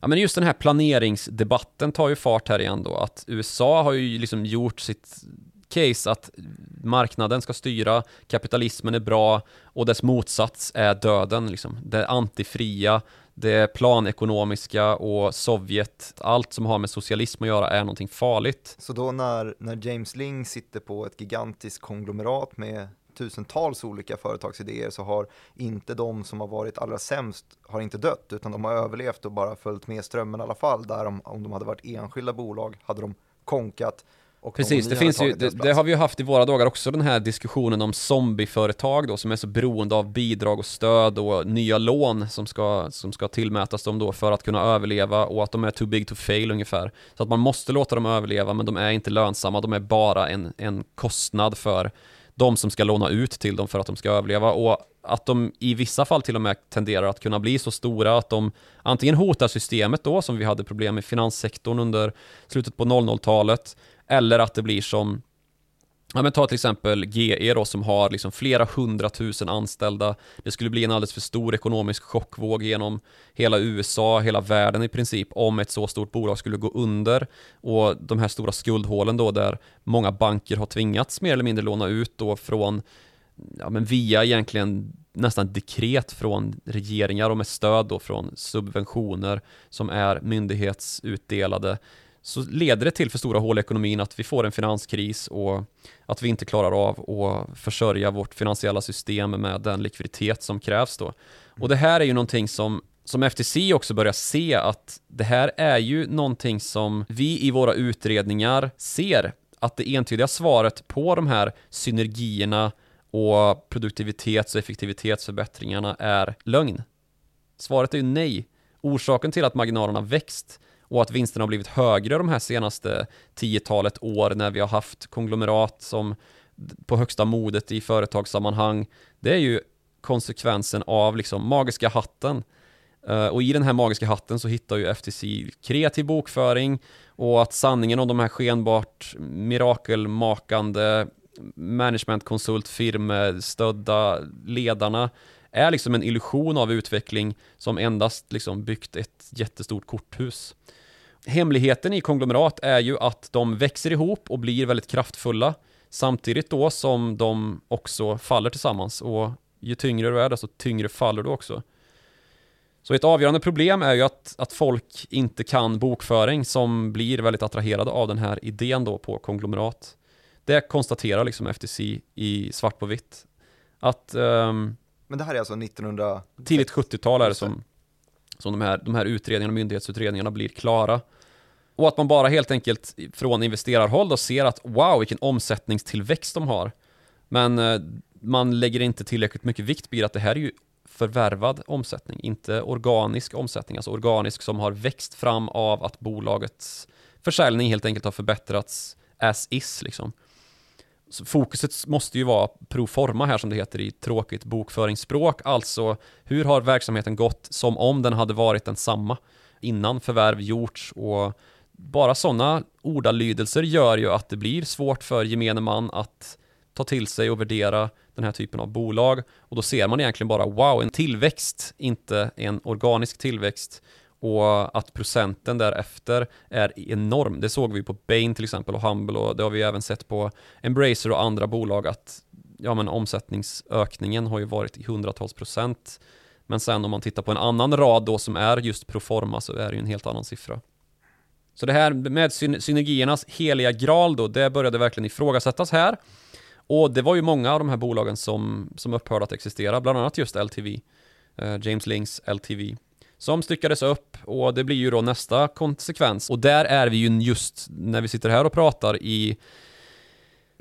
Ja men just den här planeringsdebatten tar ju fart här igen då, att USA har ju liksom gjort sitt case att marknaden ska styra, kapitalismen är bra och dess motsats är döden liksom. Det antifria, det planekonomiska och Sovjet, allt som har med socialism att göra är någonting farligt. Så då när, när James Ling sitter på ett gigantiskt konglomerat med tusentals olika företagsidéer så har inte de som har varit allra sämst har inte dött utan de har överlevt och bara följt med strömmen i alla fall. Där om, om de hade varit enskilda bolag hade de konkat Precis, det finns ju, det, det, har vi ju haft i våra dagar också den här diskussionen om zombieföretag då som är så beroende av bidrag och stöd och nya lån som ska, som ska tillmätas dem då för att kunna överleva och att de är too big to fail ungefär. Så att man måste låta dem överleva men de är inte lönsamma, de är bara en, en kostnad för de som ska låna ut till dem för att de ska överleva och att de i vissa fall till och med tenderar att kunna bli så stora att de antingen hotar systemet då som vi hade problem med finanssektorn under slutet på 00-talet eller att det blir som Ja men ta till exempel GE då som har liksom flera hundratusen anställda. Det skulle bli en alldeles för stor ekonomisk chockvåg genom hela USA, hela världen i princip om ett så stort bolag skulle gå under. Och de här stora skuldhålen då där många banker har tvingats mer eller mindre låna ut då från, ja men via egentligen nästan dekret från regeringar och med stöd då från subventioner som är myndighetsutdelade så leder det till för stora hål i ekonomin att vi får en finanskris och att vi inte klarar av att försörja vårt finansiella system med den likviditet som krävs då. Och det här är ju någonting som som FTC också börjar se att det här är ju någonting som vi i våra utredningar ser att det entydiga svaret på de här synergierna och produktivitets och effektivitetsförbättringarna är lögn. Svaret är ju nej. Orsaken till att marginalerna växt och att vinsterna har blivit högre de här senaste tiotalet år när vi har haft konglomerat som på högsta modet i företagssammanhang. Det är ju konsekvensen av liksom magiska hatten. Eh, och i den här magiska hatten så hittar ju FTC kreativ bokföring och att sanningen om de här skenbart mirakelmakande managementkonsultfirmestödda ledarna är liksom en illusion av utveckling som endast liksom byggt ett jättestort korthus. Hemligheten i konglomerat är ju att de växer ihop och blir väldigt kraftfulla samtidigt då som de också faller tillsammans och ju tyngre du är desto tyngre faller du också. Så ett avgörande problem är ju att, att folk inte kan bokföring som blir väldigt attraherade av den här idén då på konglomerat. Det konstaterar liksom FTC i svart på vitt. Att... Um, men det här är alltså 1900... Tidigt 70-tal är det som, som de, här, de här utredningarna, myndighetsutredningarna blir klara. Och att man bara helt enkelt från investerarhåll då ser att wow, vilken omsättningstillväxt de har. Men eh, man lägger inte tillräckligt mycket vikt vid att det här är ju förvärvad omsättning, inte organisk omsättning, alltså organisk som har växt fram av att bolagets försäljning helt enkelt har förbättrats as is liksom. Så fokuset måste ju vara proforma här som det heter i tråkigt bokföringsspråk, alltså hur har verksamheten gått som om den hade varit densamma? Innan förvärv gjorts och bara sådana ordalydelser gör ju att det blir svårt för gemene man att ta till sig och värdera den här typen av bolag. Och då ser man egentligen bara wow, en tillväxt, inte en organisk tillväxt och att procenten därefter är enorm. Det såg vi på Bain till exempel och Humble och det har vi även sett på Embracer och andra bolag att ja, men omsättningsökningen har ju varit i hundratals procent. Men sen om man tittar på en annan rad då som är just proforma så är det ju en helt annan siffra. Så det här med synergiernas heliga graal då, det började verkligen ifrågasättas här. Och det var ju många av de här bolagen som, som upphörde att existera, bland annat just LTV, eh, James Links LTV, som styckades upp och det blir ju då nästa konsekvens. Och där är vi ju just när vi sitter här och pratar i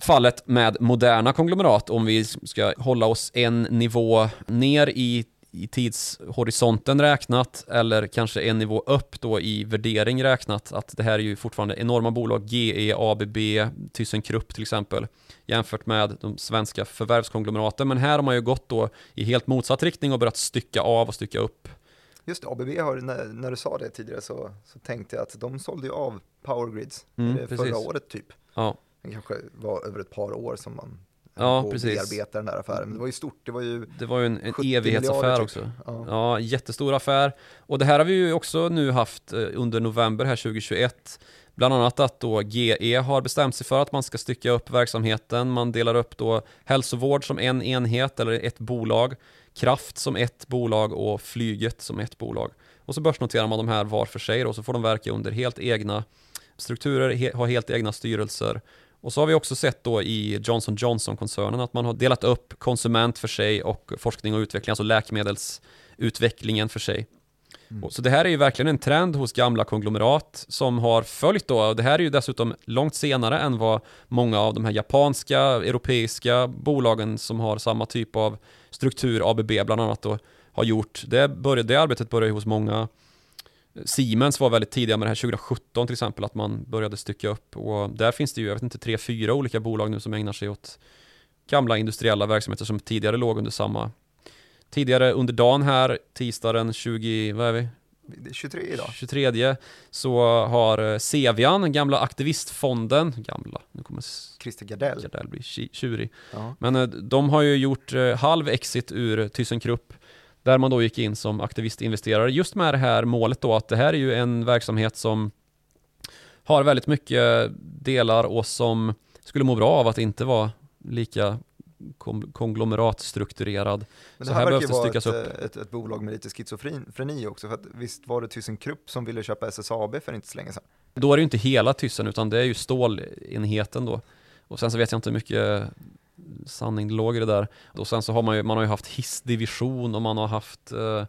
fallet med moderna konglomerat, om vi ska hålla oss en nivå ner i i tidshorisonten räknat eller kanske en nivå upp då i värdering räknat att det här är ju fortfarande enorma bolag, GE, ABB, ThyssenKrupp till exempel jämfört med de svenska förvärvskonglomeraten men här har man ju gått då i helt motsatt riktning och börjat stycka av och stycka upp. Just det, ABB har, när, när du sa det tidigare så, så tänkte jag att de sålde ju av Powergrids mm, förra året typ. Ja. Det kanske var över ett par år som man ja, precis. bearbeta den där affären. Men det var ju stort, det var ju Det var ju en, en evighetsaffär typ. också. Ja. ja, jättestor affär. Och det här har vi ju också nu haft eh, under november här 2021. Bland annat att då GE har bestämt sig för att man ska stycka upp verksamheten. Man delar upp då hälsovård som en enhet eller ett bolag kraft som ett bolag och flyget som ett bolag. Och så börsnoterar man de här var för sig och så får de verka under helt egna strukturer, he, ha helt egna styrelser. Och så har vi också sett då i Johnson Johnson-koncernen att man har delat upp konsument för sig och forskning och utveckling, alltså läkemedelsutvecklingen för sig. Mm. Så det här är ju verkligen en trend hos gamla konglomerat som har följt då, och det här är ju dessutom långt senare än vad många av de här japanska, europeiska bolagen som har samma typ av struktur, ABB bland annat då, har gjort. Det, började, det arbetet började hos många Siemens var väldigt tidiga med det här 2017 till exempel, att man började stycka upp och där finns det ju, jag vet inte, tre, fyra olika bolag nu som ägnar sig åt gamla industriella verksamheter som tidigare låg under samma Tidigare under dagen här, tisdagen 20, vad är vi? 23 idag. 23 så har Sevian, gamla aktivistfonden, gamla, nu kommer Christer Gardell. Gardell bli tjurig. Ja. Men eh, de har ju gjort eh, halv exit ur ThyssenKrupp där man då gick in som aktivistinvesterare just med det här målet då att det här är ju en verksamhet som har väldigt mycket delar och som skulle må bra av att inte vara lika konglomeratstrukturerad. Men det här, här verkar ju vara ett, upp. Ett, ett, bolag med lite schizofreni också, för att visst var det ThyssenKrupp som ville köpa SSAB för inte så länge sedan? Då är det ju inte hela Thyssen, utan det är ju stålenheten då. Och sen så vet jag inte hur mycket sanning det låg i det där. Och sen så har man ju, man har ju haft hissdivision och man har haft eh,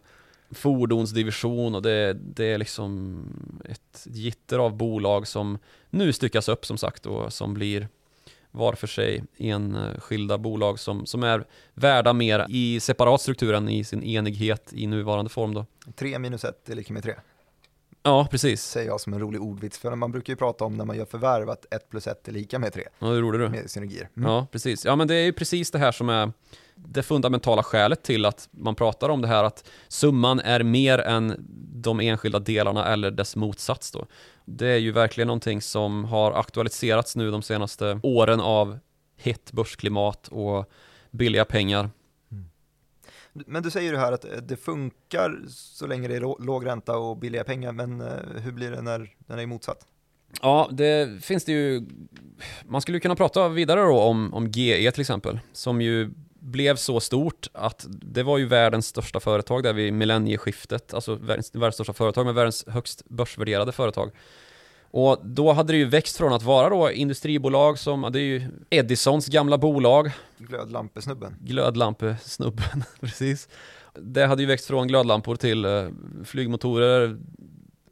fordonsdivision och det, det är liksom ett gitter av bolag som nu styckas upp som sagt och som blir var för sig enskilda bolag som, som är värda mer i separat struktur än i sin enighet i nuvarande form då. 3 minus 1 är lika med 3. Ja, precis. Säger jag som en rolig ordvits, för man brukar ju prata om när man gör förvärv att 1 plus 1 är lika med 3. Ja, det gjorde du. Med synergier. Mm. Ja, precis. Ja, men det är ju precis det här som är det fundamentala skälet till att man pratar om det här att summan är mer än de enskilda delarna eller dess motsats då. Det är ju verkligen någonting som har aktualiserats nu de senaste åren av hett börsklimat och billiga pengar. Men du säger ju här att eh, det funkar så länge det är låg ränta och billiga pengar, men eh, hur blir det när den är motsatt? Ja, det finns det ju. Man skulle kunna prata vidare då om, om GE till exempel, som ju blev så stort att det var ju världens största företag där vid millennieskiftet, alltså världens, världens största företag med världens högst börsvärderade företag. Och då hade det ju växt från att vara då industribolag som, det är ju Edisons gamla bolag. Glödlampesnubben. Glödlampesnubben, precis. Det hade ju växt från glödlampor till uh, flygmotorer,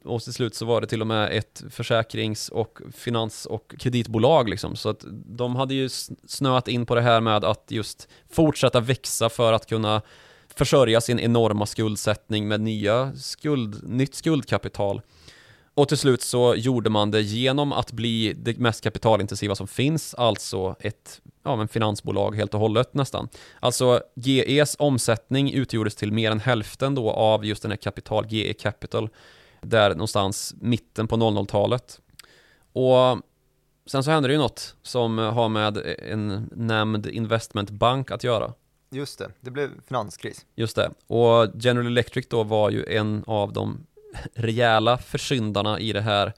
och till slut så var det till och med ett försäkrings och finans och kreditbolag liksom. Så att de hade ju snöat in på det här med att just fortsätta växa för att kunna försörja sin enorma skuldsättning med nya skuld, nytt skuldkapital. Och till slut så gjorde man det genom att bli det mest kapitalintensiva som finns, alltså ett ja, men finansbolag helt och hållet nästan. Alltså GEs omsättning utgjordes till mer än hälften då av just den här kapital, GE Capital där någonstans mitten på 00-talet. Och sen så hände det ju något som har med en nämnd investmentbank att göra. Just det, det blev finanskris. Just det, och General Electric då var ju en av de rejäla försyndarna i det här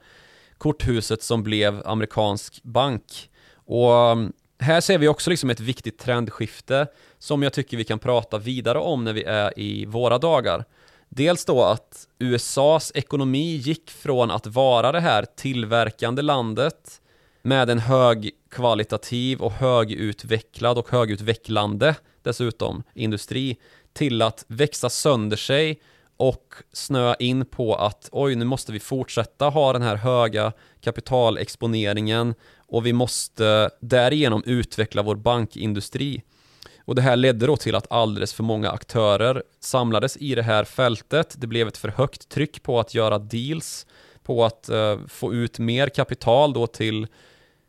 korthuset som blev amerikansk bank. Och mm, här ser vi också liksom ett viktigt trendskifte som jag tycker vi kan prata vidare om när vi är i våra dagar. Dels då att USAs ekonomi gick från att vara det här tillverkande landet med en högkvalitativ och högutvecklad och högutvecklande dessutom industri till att växa sönder sig och snöa in på att oj, nu måste vi fortsätta ha den här höga kapitalexponeringen och vi måste därigenom utveckla vår bankindustri. Och det här ledde då till att alldeles för många aktörer samlades i det här fältet. Det blev ett för högt tryck på att göra deals, på att eh, få ut mer kapital då till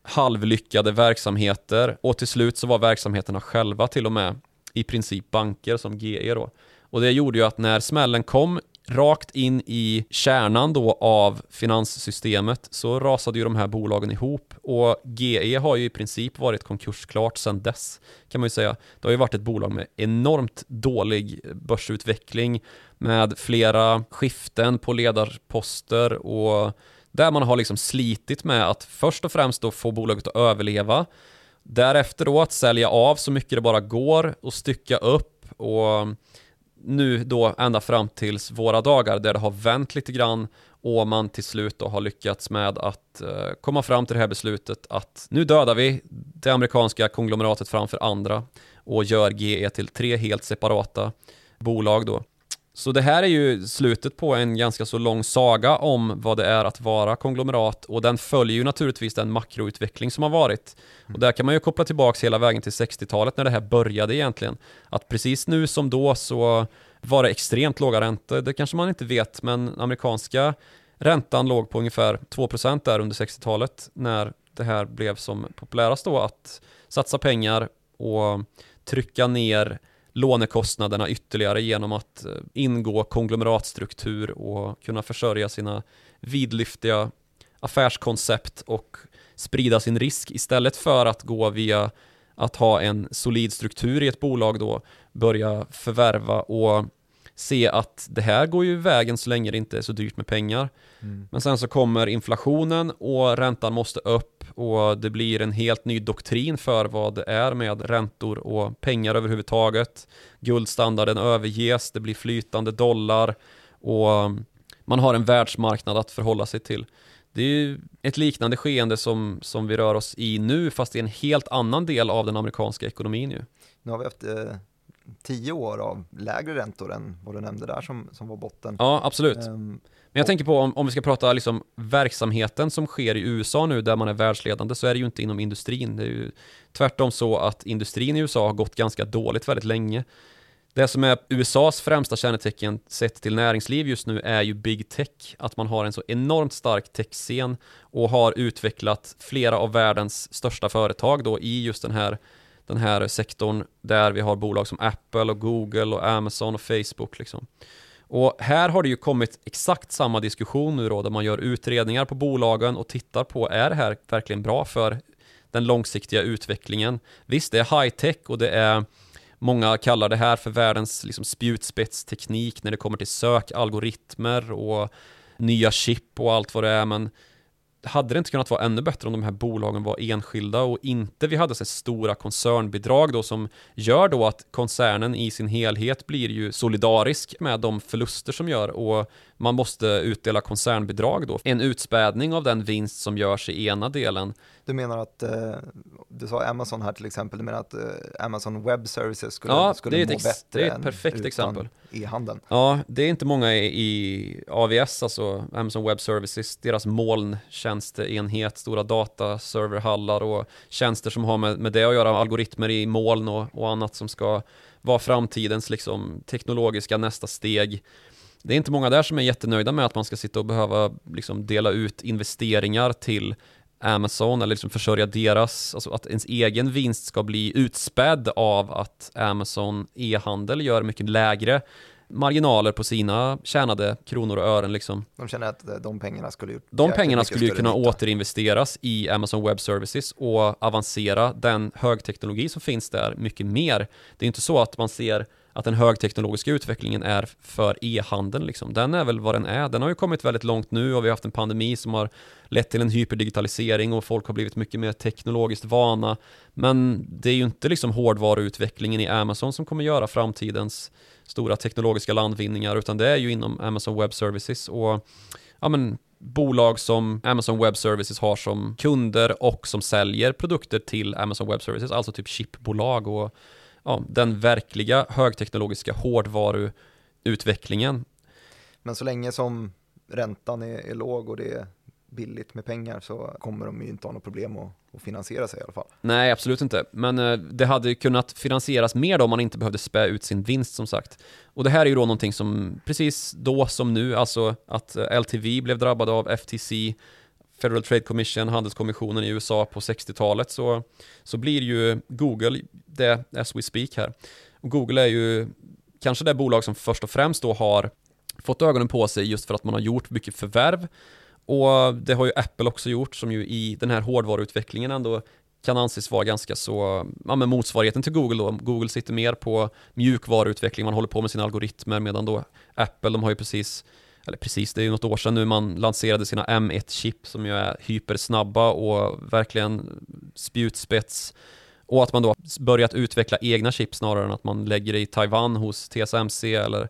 halvlyckade verksamheter och till slut så var verksamheterna själva till och med i princip banker som GE då. Och det gjorde ju att när smällen kom rakt in i kärnan då av finanssystemet så rasade ju de här bolagen ihop och GE har ju i princip varit konkursklart sedan dess kan man ju säga. Det har ju varit ett bolag med enormt dålig börsutveckling med flera skiften på ledarposter och där man har liksom slitit med att först och främst då få bolaget att överleva Därefter då att sälja av så mycket det bara går och stycka upp och nu då ända fram tills våra dagar där det har vänt lite grann och man till slut då har lyckats med att eh, komma fram till det här beslutet att nu dödar vi det amerikanska konglomeratet framför andra och gör GE till tre helt separata bolag då. Så det här är ju slutet på en ganska så lång saga om vad det är att vara konglomerat och den följer ju naturligtvis den makroutveckling som har varit. Och där kan man ju koppla tillbaks hela vägen till 60-talet när det här började egentligen. Att precis nu som då så var det extremt låga räntor, det kanske man inte vet, men amerikanska räntan låg på ungefär 2% där under 60-talet när det här blev som populärast då att satsa pengar och trycka ner lånekostnaderna ytterligare genom att eh, ingå konglomeratstruktur och kunna försörja sina vidlyftiga affärskoncept och sprida sin risk istället för att gå via att ha en solid struktur i ett bolag då, börja förvärva och se att det här går ju vägen så länge det inte är så dyrt med pengar. Mm. Men sen så kommer inflationen och räntan måste upp och det blir en helt ny doktrin för vad det är med räntor och pengar överhuvudtaget. Guldstandarden överges, det blir flytande dollar och man har en världsmarknad att förhålla sig till. Det är ju ett liknande skeende som, som vi rör oss i nu fast i en helt annan del av den amerikanska ekonomin ju. Nu har vi haft eh, tio år av lägre räntor än vad du nämnde där som, som var botten. Ja, absolut. Um, men jag tänker på om, om vi ska prata liksom verksamheten som sker i USA nu där man är världsledande så är det ju inte inom industrin. Det är ju tvärtom så att industrin i USA har gått ganska dåligt väldigt länge. Det som är USAs främsta kännetecken sett till näringsliv just nu är ju big tech. Att man har en så enormt stark techscen och har utvecklat flera av världens största företag då i just den här den här sektorn där vi har bolag som Apple och Google och Amazon och Facebook liksom. Och här har det ju kommit exakt samma diskussion nu då, där man gör utredningar på bolagen och tittar på, är det här verkligen bra för den långsiktiga utvecklingen? Visst, det är high tech och det är Många kallar det här för världens liksom, spjutspetsteknik när det kommer till sökalgoritmer och nya chip och allt vad det är, men hade det inte kunnat vara ännu bättre om de här bolagen var enskilda och inte vi hade så stora koncernbidrag då som gör då att koncernen i sin helhet blir ju solidarisk med de förluster som gör. Och man måste utdela koncernbidrag då. En utspädning av den vinst som görs i ena delen. Du menar att, eh, du sa Amazon här till exempel, du menar att eh, Amazon Web Services skulle, ja, skulle det är må ett bättre det är ett perfekt exempel. e-handeln? Ja, det är inte många i, AVS, alltså Amazon Web Services, deras molntjänsteenhet, stora dataserverhallar och tjänster som har med, med det att göra, algoritmer i moln och, och annat som ska vara framtidens liksom, teknologiska nästa steg det är inte många där som är jättenöjda med att man ska sitta och behöva liksom dela ut investeringar till Amazon eller liksom försörja deras, alltså att ens egen vinst ska bli utspädd av att Amazon e-handel gör mycket lägre marginaler på sina tjänade kronor och ören liksom. De känner att eh, de pengarna skulle gjort De pengarna skulle ju kunna nytta. återinvesteras i Amazon Web Services och avancera den högteknologi som finns där mycket mer. Det är inte så att man ser att den högteknologiska utvecklingen är för e-handeln. Liksom. Den är väl vad den är. Den har ju kommit väldigt långt nu och vi har haft en pandemi som har lett till en hyperdigitalisering och folk har blivit mycket mer teknologiskt vana. Men det är ju inte liksom hårdvaruutvecklingen i Amazon som kommer göra framtidens stora teknologiska landvinningar utan det är ju inom Amazon Web Services och ja, men, bolag som Amazon Web Services har som kunder och som säljer produkter till Amazon Web Services, alltså typ chipbolag och ja, den verkliga högteknologiska hårdvaruutvecklingen. Men så länge som räntan är, är låg och det är billigt med pengar så kommer de ju inte ha något problem att, att finansiera sig i alla fall. Nej, absolut inte. Men eh, det hade kunnat finansieras mer då om man inte behövde spä ut sin vinst som sagt. Och det här är ju då någonting som precis då som nu, alltså att eh, LTV blev drabbade av FTC Federal Trade Commission, handelskommissionen i USA på 60-talet så, så blir ju Google det as we speak här. Och Google är ju kanske det bolag som först och främst då har fått ögonen på sig just för att man har gjort mycket förvärv. Och det har ju Apple också gjort som ju i den här hårdvaruutvecklingen ändå kan anses vara ganska så, ja men motsvarigheten till Google då. Google sitter mer på mjukvaruutveckling, man håller på med sina algoritmer medan då Apple, de har ju precis eller precis, det är ju något år sedan nu man lanserade sina M1-chip som ju är hypersnabba och verkligen spjutspets Och att man då börjat utveckla egna chip snarare än att man lägger det i Taiwan hos TSMC eller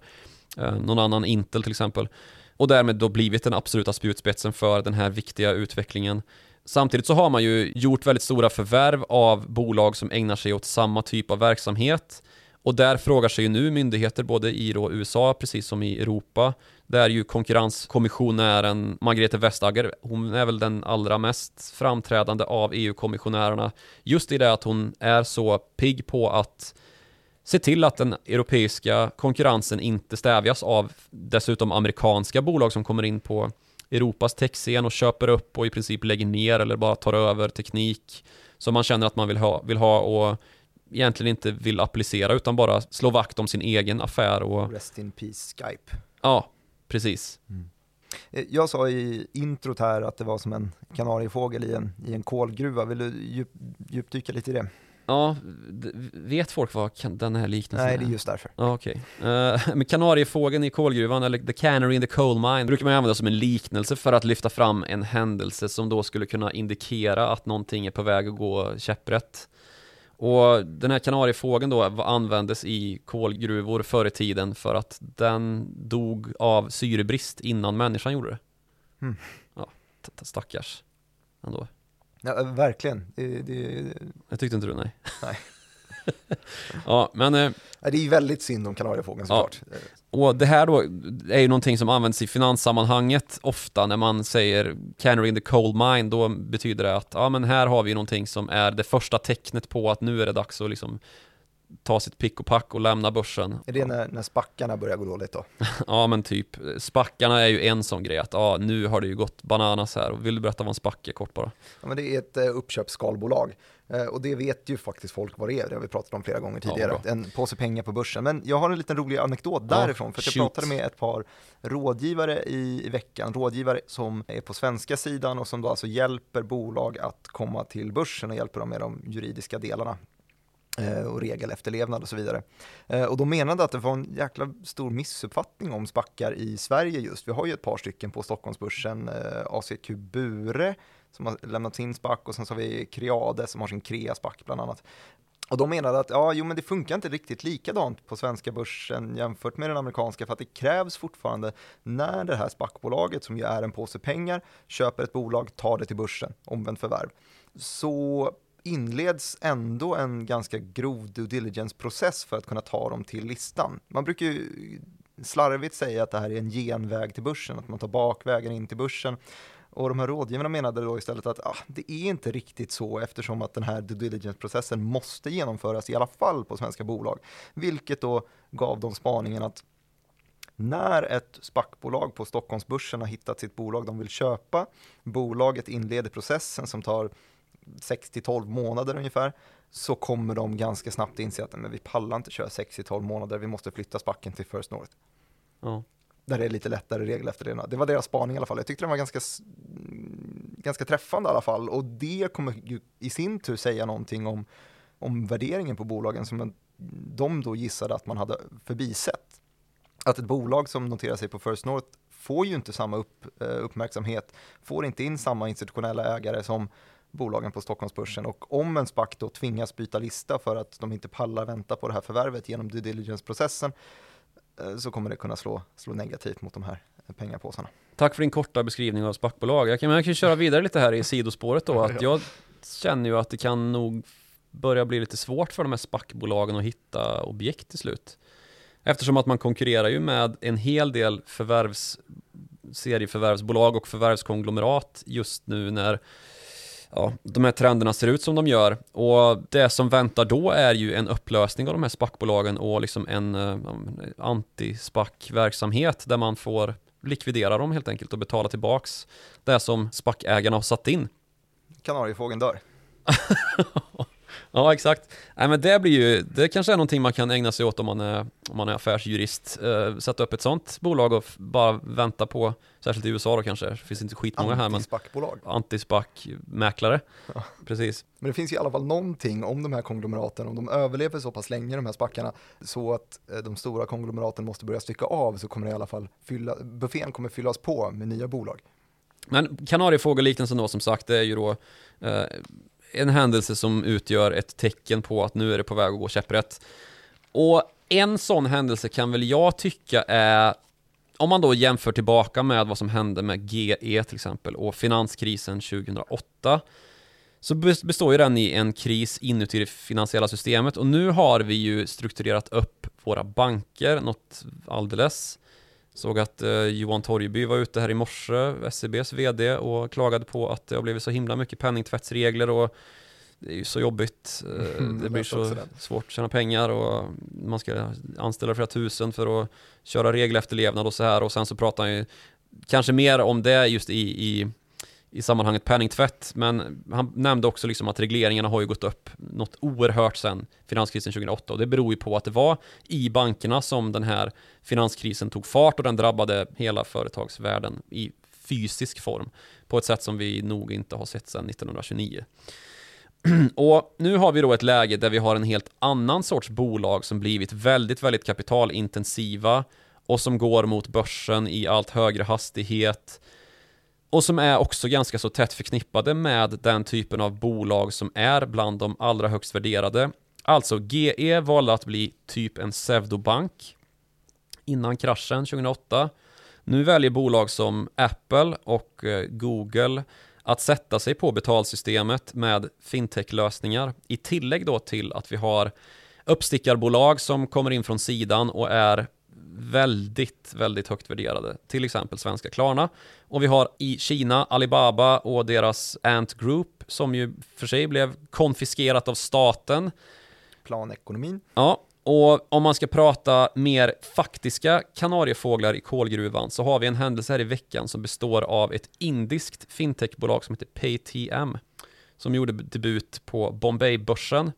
eh, någon annan Intel till exempel. Och därmed då blivit den absoluta spjutspetsen för den här viktiga utvecklingen. Samtidigt så har man ju gjort väldigt stora förvärv av bolag som ägnar sig åt samma typ av verksamhet. Och där frågar sig ju nu myndigheter både i då USA precis som i Europa där ju konkurrenskommissionären Margrethe Vestager, hon är väl den allra mest framträdande av EU-kommissionärerna just i det att hon är så pigg på att se till att den europeiska konkurrensen inte stävjas av dessutom amerikanska bolag som kommer in på Europas techscen och köper upp och i princip lägger ner eller bara tar över teknik som man känner att man vill ha, vill ha och egentligen inte vill applicera utan bara slå vakt om sin egen affär och... Rest in peace Skype. Ja, precis. Mm. Eh, jag sa i introt här att det var som en kanariefågel i en, i en kolgruva. Vill du djup, djupdyka lite i det? Ja, vet folk vad den här liknelsen är? Nej, det är just därför. Ja, Okej. Okay. Uh, eh, men kanariefågeln i kolgruvan, eller the canary in the coal mine, brukar man använda som en liknelse för att lyfta fram en händelse som då skulle kunna indikera att någonting är på väg att gå käpprätt. Och den här kanariefågeln då användes i kolgruvor förr i tiden för att den dog av syrebrist innan människan gjorde det. Mm. Ja, stackars ändå. Ja, verkligen. Det, det... Jag tyckte inte du, nej. Nej. ja, men... Eh, det är ju väldigt synd om kanariefågeln såklart. Ja. Och det här då är ju någonting som används i finanssammanhanget ofta när man säger canary in the coal mine, då betyder det att ja men här har vi någonting som är det första tecknet på att nu är det dags att liksom ta sitt pick och pack och lämna börsen. Är det när, när spackarna börjar gå dåligt då? ja men typ, spackarna är ju en sån grej att ja, nu har det ju gått bananas här. Vill du berätta vad en spack är kort bara? Ja men det är ett uh, uppköpsskalbolag och det vet ju faktiskt folk vad det är, det har vi pratat om flera gånger tidigare. Ja, en påse pengar på börsen. Men jag har en liten rolig anekdot därifrån för att jag pratade med ett par rådgivare i, i veckan, rådgivare som är på svenska sidan och som då alltså hjälper bolag att komma till börsen och hjälper dem med de juridiska delarna Eh, och regelefterlevnad och så vidare. Eh, och de menade att det var en jäkla stor missuppfattning om spackar i Sverige just. Vi har ju ett par stycken på Stockholmsbörsen, eh, ACQ Bure som har lämnat sin spack och sen så har vi Creade som har sin Crea-spack bland annat. Och de menade att ja, jo, men det funkar inte riktigt likadant på svenska börsen jämfört med den amerikanska för att det krävs fortfarande när det här spackbolaget som ju är en påse pengar köper ett bolag, tar det till börsen, omvänt förvärv. Så inleds ändå en ganska grov due diligence-process för att kunna ta dem till listan. Man brukar ju slarvigt säga att det här är en genväg till börsen, att man tar bakvägen in till börsen. Och de här rådgivarna menade då istället att ah, det är inte riktigt så eftersom att den här due diligence-processen måste genomföras i alla fall på svenska bolag. Vilket då gav dem spaningen att när ett SPAC-bolag på Stockholmsbörsen har hittat sitt bolag de vill köpa, bolaget inleder processen som tar 6-12 månader ungefär, så kommer de ganska snabbt inse att men vi pallar inte köra 6-12 månader, vi måste flytta spacken till First North. Ja. Där det är lite lättare regel efter det. Det var deras spaning i alla fall. Jag tyckte den var ganska, ganska träffande i alla fall. Och det kommer ju i sin tur säga någonting om, om värderingen på bolagen som de då gissade att man hade förbisett. Att ett bolag som noterar sig på First North får ju inte samma upp, eh, uppmärksamhet, får inte in samma institutionella ägare som bolagen på Stockholmsbörsen och om en SPAC då tvingas byta lista för att de inte pallar vänta på det här förvärvet genom due diligence-processen så kommer det kunna slå, slå negativt mot de här pengapåsarna. Tack för din korta beskrivning av SPAC-bolag. Jag kan, jag kan köra vidare lite här i sidospåret då. Att jag känner ju att det kan nog börja bli lite svårt för de här SPAC-bolagen att hitta objekt till slut. Eftersom att man konkurrerar ju med en hel del förvärvs, serieförvärvsbolag och förvärvskonglomerat just nu när ja, de här trenderna ser ut som de gör. Och det som väntar då är ju en upplösning av de här SPAC-bolagen och liksom en uh, anti-SPAC-verksamhet där man får likvidera dem helt enkelt och betala tillbaks det som SPAC-ägarna har satt in. Kanariefågeln dör. Ja, exakt. Nej, men det blir ju, det kanske är någonting man kan ägna sig åt om man är, om man är affärsjurist. Uh, sätta upp ett sånt bolag och bara vänta på, särskilt i USA då kanske, det finns inte skitmånga här Antispackbolag. Antispack-mäklare. Ja. Precis. Men det finns ju i alla fall någonting om de här konglomeraten, om de överlever så pass länge de här spackarna, så att eh, de stora konglomeraten måste börja stycka av så kommer det i alla fall fylla, buffén kommer fyllas på med nya bolag. Men kanariefågelliknelsen då som sagt, det är ju då eh, en händelse som utgör ett tecken på att nu är det på väg att gå käpprätt. Och en sån händelse kan väl jag tycka är om man då jämför tillbaka med vad som hände med GE till exempel och finanskrisen 2008 så består ju den i en kris inuti det finansiella systemet och nu har vi ju strukturerat upp våra banker något alldeles. Såg att eh, Johan Torgeby var ute här i morse, SEBs VD, och klagade på att det har blivit så himla mycket penningtvättsregler och det är ju så jobbigt. Eh, mm, det blir så svårt att tjäna pengar och man ska anställa flera tusen för att köra regelefterlevnad och så här och sen så pratar han ju kanske mer om det just i, i i sammanhanget penningtvätt, men han nämnde också liksom att regleringarna har ju gått upp något oerhört sedan finanskrisen 2008 och det beror ju på att det var i bankerna som den här finanskrisen tog fart och den drabbade hela företagsvärlden i fysisk form på ett sätt som vi nog inte har sett sedan 1929. Och nu har vi då ett läge där vi har en helt annan sorts bolag som blivit väldigt, väldigt kapitalintensiva och som går mot börsen i allt högre hastighet och som är också ganska så tätt förknippade med den typen av bolag som är bland de allra högst värderade. Alltså GE valde att bli typ en pseudobank innan kraschen 2008. Nu väljer bolag som Apple och eh, Google att sätta sig på betalsystemet med fintech-lösningar i tillägg då till att vi har uppstickarbolag som kommer in från sidan och är väldigt, väldigt högt värderade. Till exempel svenska Klarna. Och vi har i Kina Alibaba och deras Ant Group som ju för sig blev konfiskerat av staten. Planekonomin. Ja, och om man ska prata mer faktiska kanariefåglar i kolgruvan så har vi en händelse här i veckan som består av ett indiskt fintechbolag som heter PayTM som gjorde debut på Bombay-börsen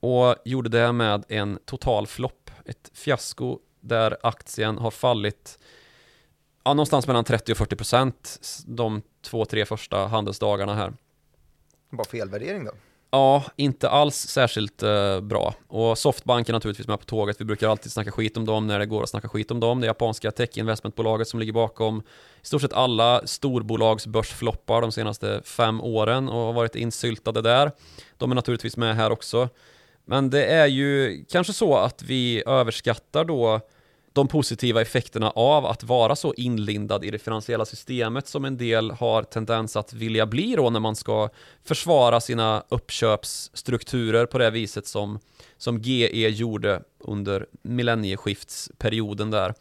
och gjorde det med en total flopp, ett fiasko där aktien har fallit ja, någonstans mellan 30 och 40 procent de två, tre första handelsdagarna här. Bara felvärdering då? Ja, inte alls särskilt eh, bra. Och Softbank är naturligtvis med på tåget. Vi brukar alltid snacka skit om dem när det går att snacka skit om dem. Det japanska tech-investmentbolaget som ligger bakom i stort sett alla storbolags börsfloppar de senaste fem åren och har varit insyltade där. De är naturligtvis med här också. Men det är ju kanske så att vi överskattar då de positiva effekterna av att vara så inlindad i det finansiella systemet som en del har tendens att vilja bli då när man ska försvara sina uppköpsstrukturer på det viset som, som GE gjorde under millennieskiftsperioden där.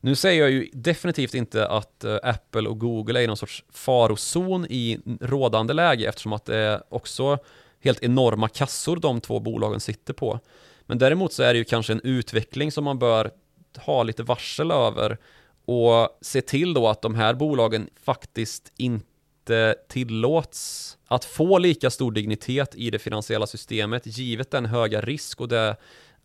Nu säger jag ju definitivt inte att eh, Apple och Google är i någon sorts farozon i rådande läge eftersom att det är också helt enorma kassor de två bolagen sitter på. Men däremot så är det ju kanske en utveckling som man bör ha lite varsel över och se till då att de här bolagen faktiskt inte tillåts att få lika stor dignitet i det finansiella systemet givet den höga risk och det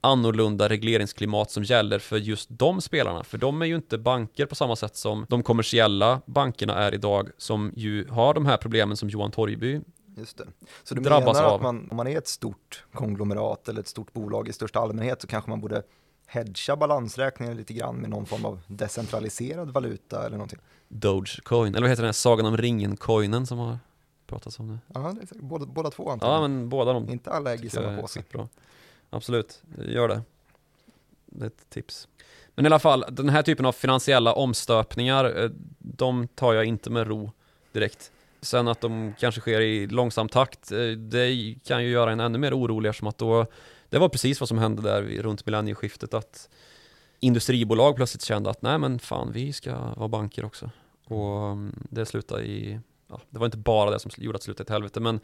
annorlunda regleringsklimat som gäller för just de spelarna. För de är ju inte banker på samma sätt som de kommersiella bankerna är idag som ju har de här problemen som Johan Torgeby Just det. Så du menar att av. man, om man är ett stort konglomerat eller ett stort bolag i största allmänhet så kanske man borde hedga balansräkningen lite grann med någon form av decentraliserad valuta eller någonting? Dogecoin, eller vad heter den här Sagan om ringen-coinen som har pratats om nu? Ja, det är. Båda, båda två antagligen. Ja, men båda de. Inte alla ägg i samma påse. Bra. Absolut, gör det. Det är ett tips. Men i alla fall, den här typen av finansiella omstöpningar, eh, de tar jag inte med ro direkt. Sen att de kanske sker i långsam takt, eh, det kan ju göra en ännu mer orolig eftersom att då, det var precis vad som hände där runt millennieskiftet att industribolag plötsligt kände att nej men fan vi ska vara banker också. Och mm, det slutade i, ja, det var inte bara det som gjorde att det slutade i ett helvete men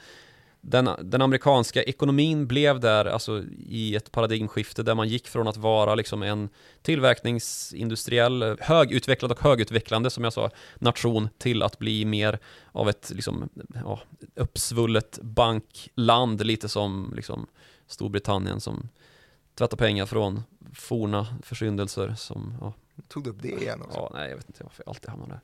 den, den, amerikanska ekonomin blev där alltså, i ett paradigmskifte där man gick från att vara liksom en tillverkningsindustriell, högutvecklad och högutvecklande som jag sa, nation till att bli mer av ett liksom, ja, uppsvullet bankland, lite som liksom, Storbritannien som tvättar pengar från forna försyndelser som ja. Tog du upp det igen också? Ja, nej jag vet inte varför jag alltid hamnar där.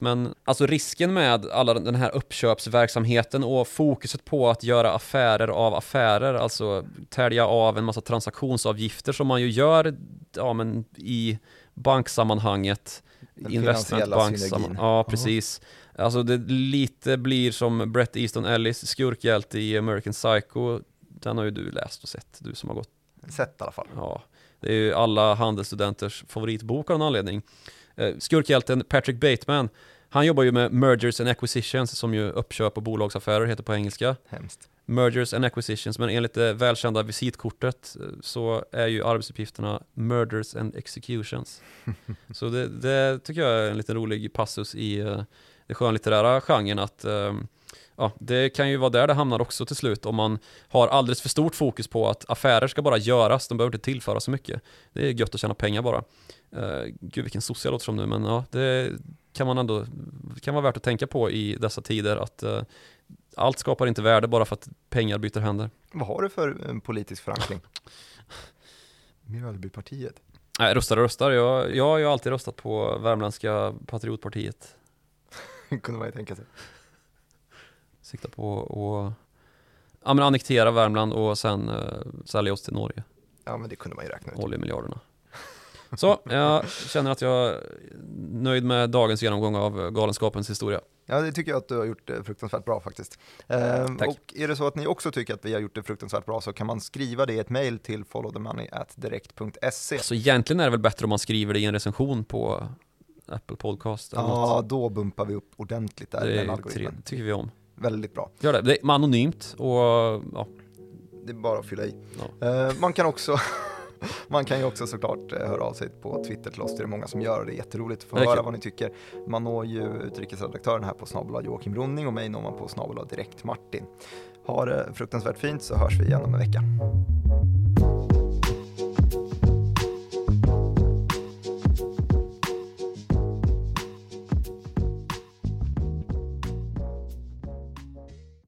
Men alltså risken med alla den här uppköpsverksamheten och fokuset på att göra affärer av affärer, alltså tälja av en massa transaktionsavgifter som man ju gör ja, men i banksammanhanget. Investmentbanksammanhanget. Ja, precis. Alltså det lite blir som Brett Easton Ellis skurkhjälte i American Psycho. Den har ju du läst och sett, du som har gått. Sett i alla fall. Ja, det är ju alla handelsstudenters favoritbok av någon anledning. Eh, Skurkhjälten Patrick Bateman, han jobbar ju med mergers and acquisitions som ju uppköp och bolagsaffärer heter på engelska. Hemskt. Mergers and acquisitions, men enligt det välkända visitkortet eh, så är ju arbetsuppgifterna murders and executions. så det, det tycker jag är en liten rolig passus i uh, den skönlitterära genren att um, ja, det kan ju vara där det hamnar också till slut om man har alldeles för stort fokus på att affärer ska bara göras, de behöver inte tillföra så mycket. Det är gött att tjäna pengar bara. Uh, gud vilken jag låter som nu, men ja, det kan man ändå, kan vara värt att tänka på i dessa tider att uh, allt skapar inte värde bara för att pengar byter händer. Vad har du för en politisk förankring? Mjölbypartiet. Nej, röstar och röstar. Jag, jag har ju alltid röstat på Värmländska Patriotpartiet. kunde man ju tänka sig. Sikta på att ja, men annektera Värmland och sen uh, sälja oss till Norge. Ja, men det kunde man ju räkna ut. Oljemiljarderna. Så, jag känner att jag är nöjd med dagens genomgång av Galenskapens historia. Ja, det tycker jag att du har gjort det fruktansvärt bra faktiskt. Ehm, Tack. och är det så att ni också tycker att vi har gjort det fruktansvärt bra så kan man skriva det i ett mejl till followthemoney.direkt.se. Så egentligen är det väl bättre om man skriver det i en recension på Apple Podcast eller Ja, något. då bumpar vi upp ordentligt där i Det den algoritmen. tre, tycker vi om. Väldigt bra. Gör det. Det är anonymt och ja, Det är bara att fylla i. Ja. Eh, man kan också Man kan ju också såklart eh, höra av sig på Twitter till oss, det är många som gör det, det är jätteroligt att få höra vad ni tycker. Man når ju utrikesredaktören här på snabel Joakim Ronning och mig når man på snabel direkt Martin. Ha det fruktansvärt fint så hörs vi igen om en vecka.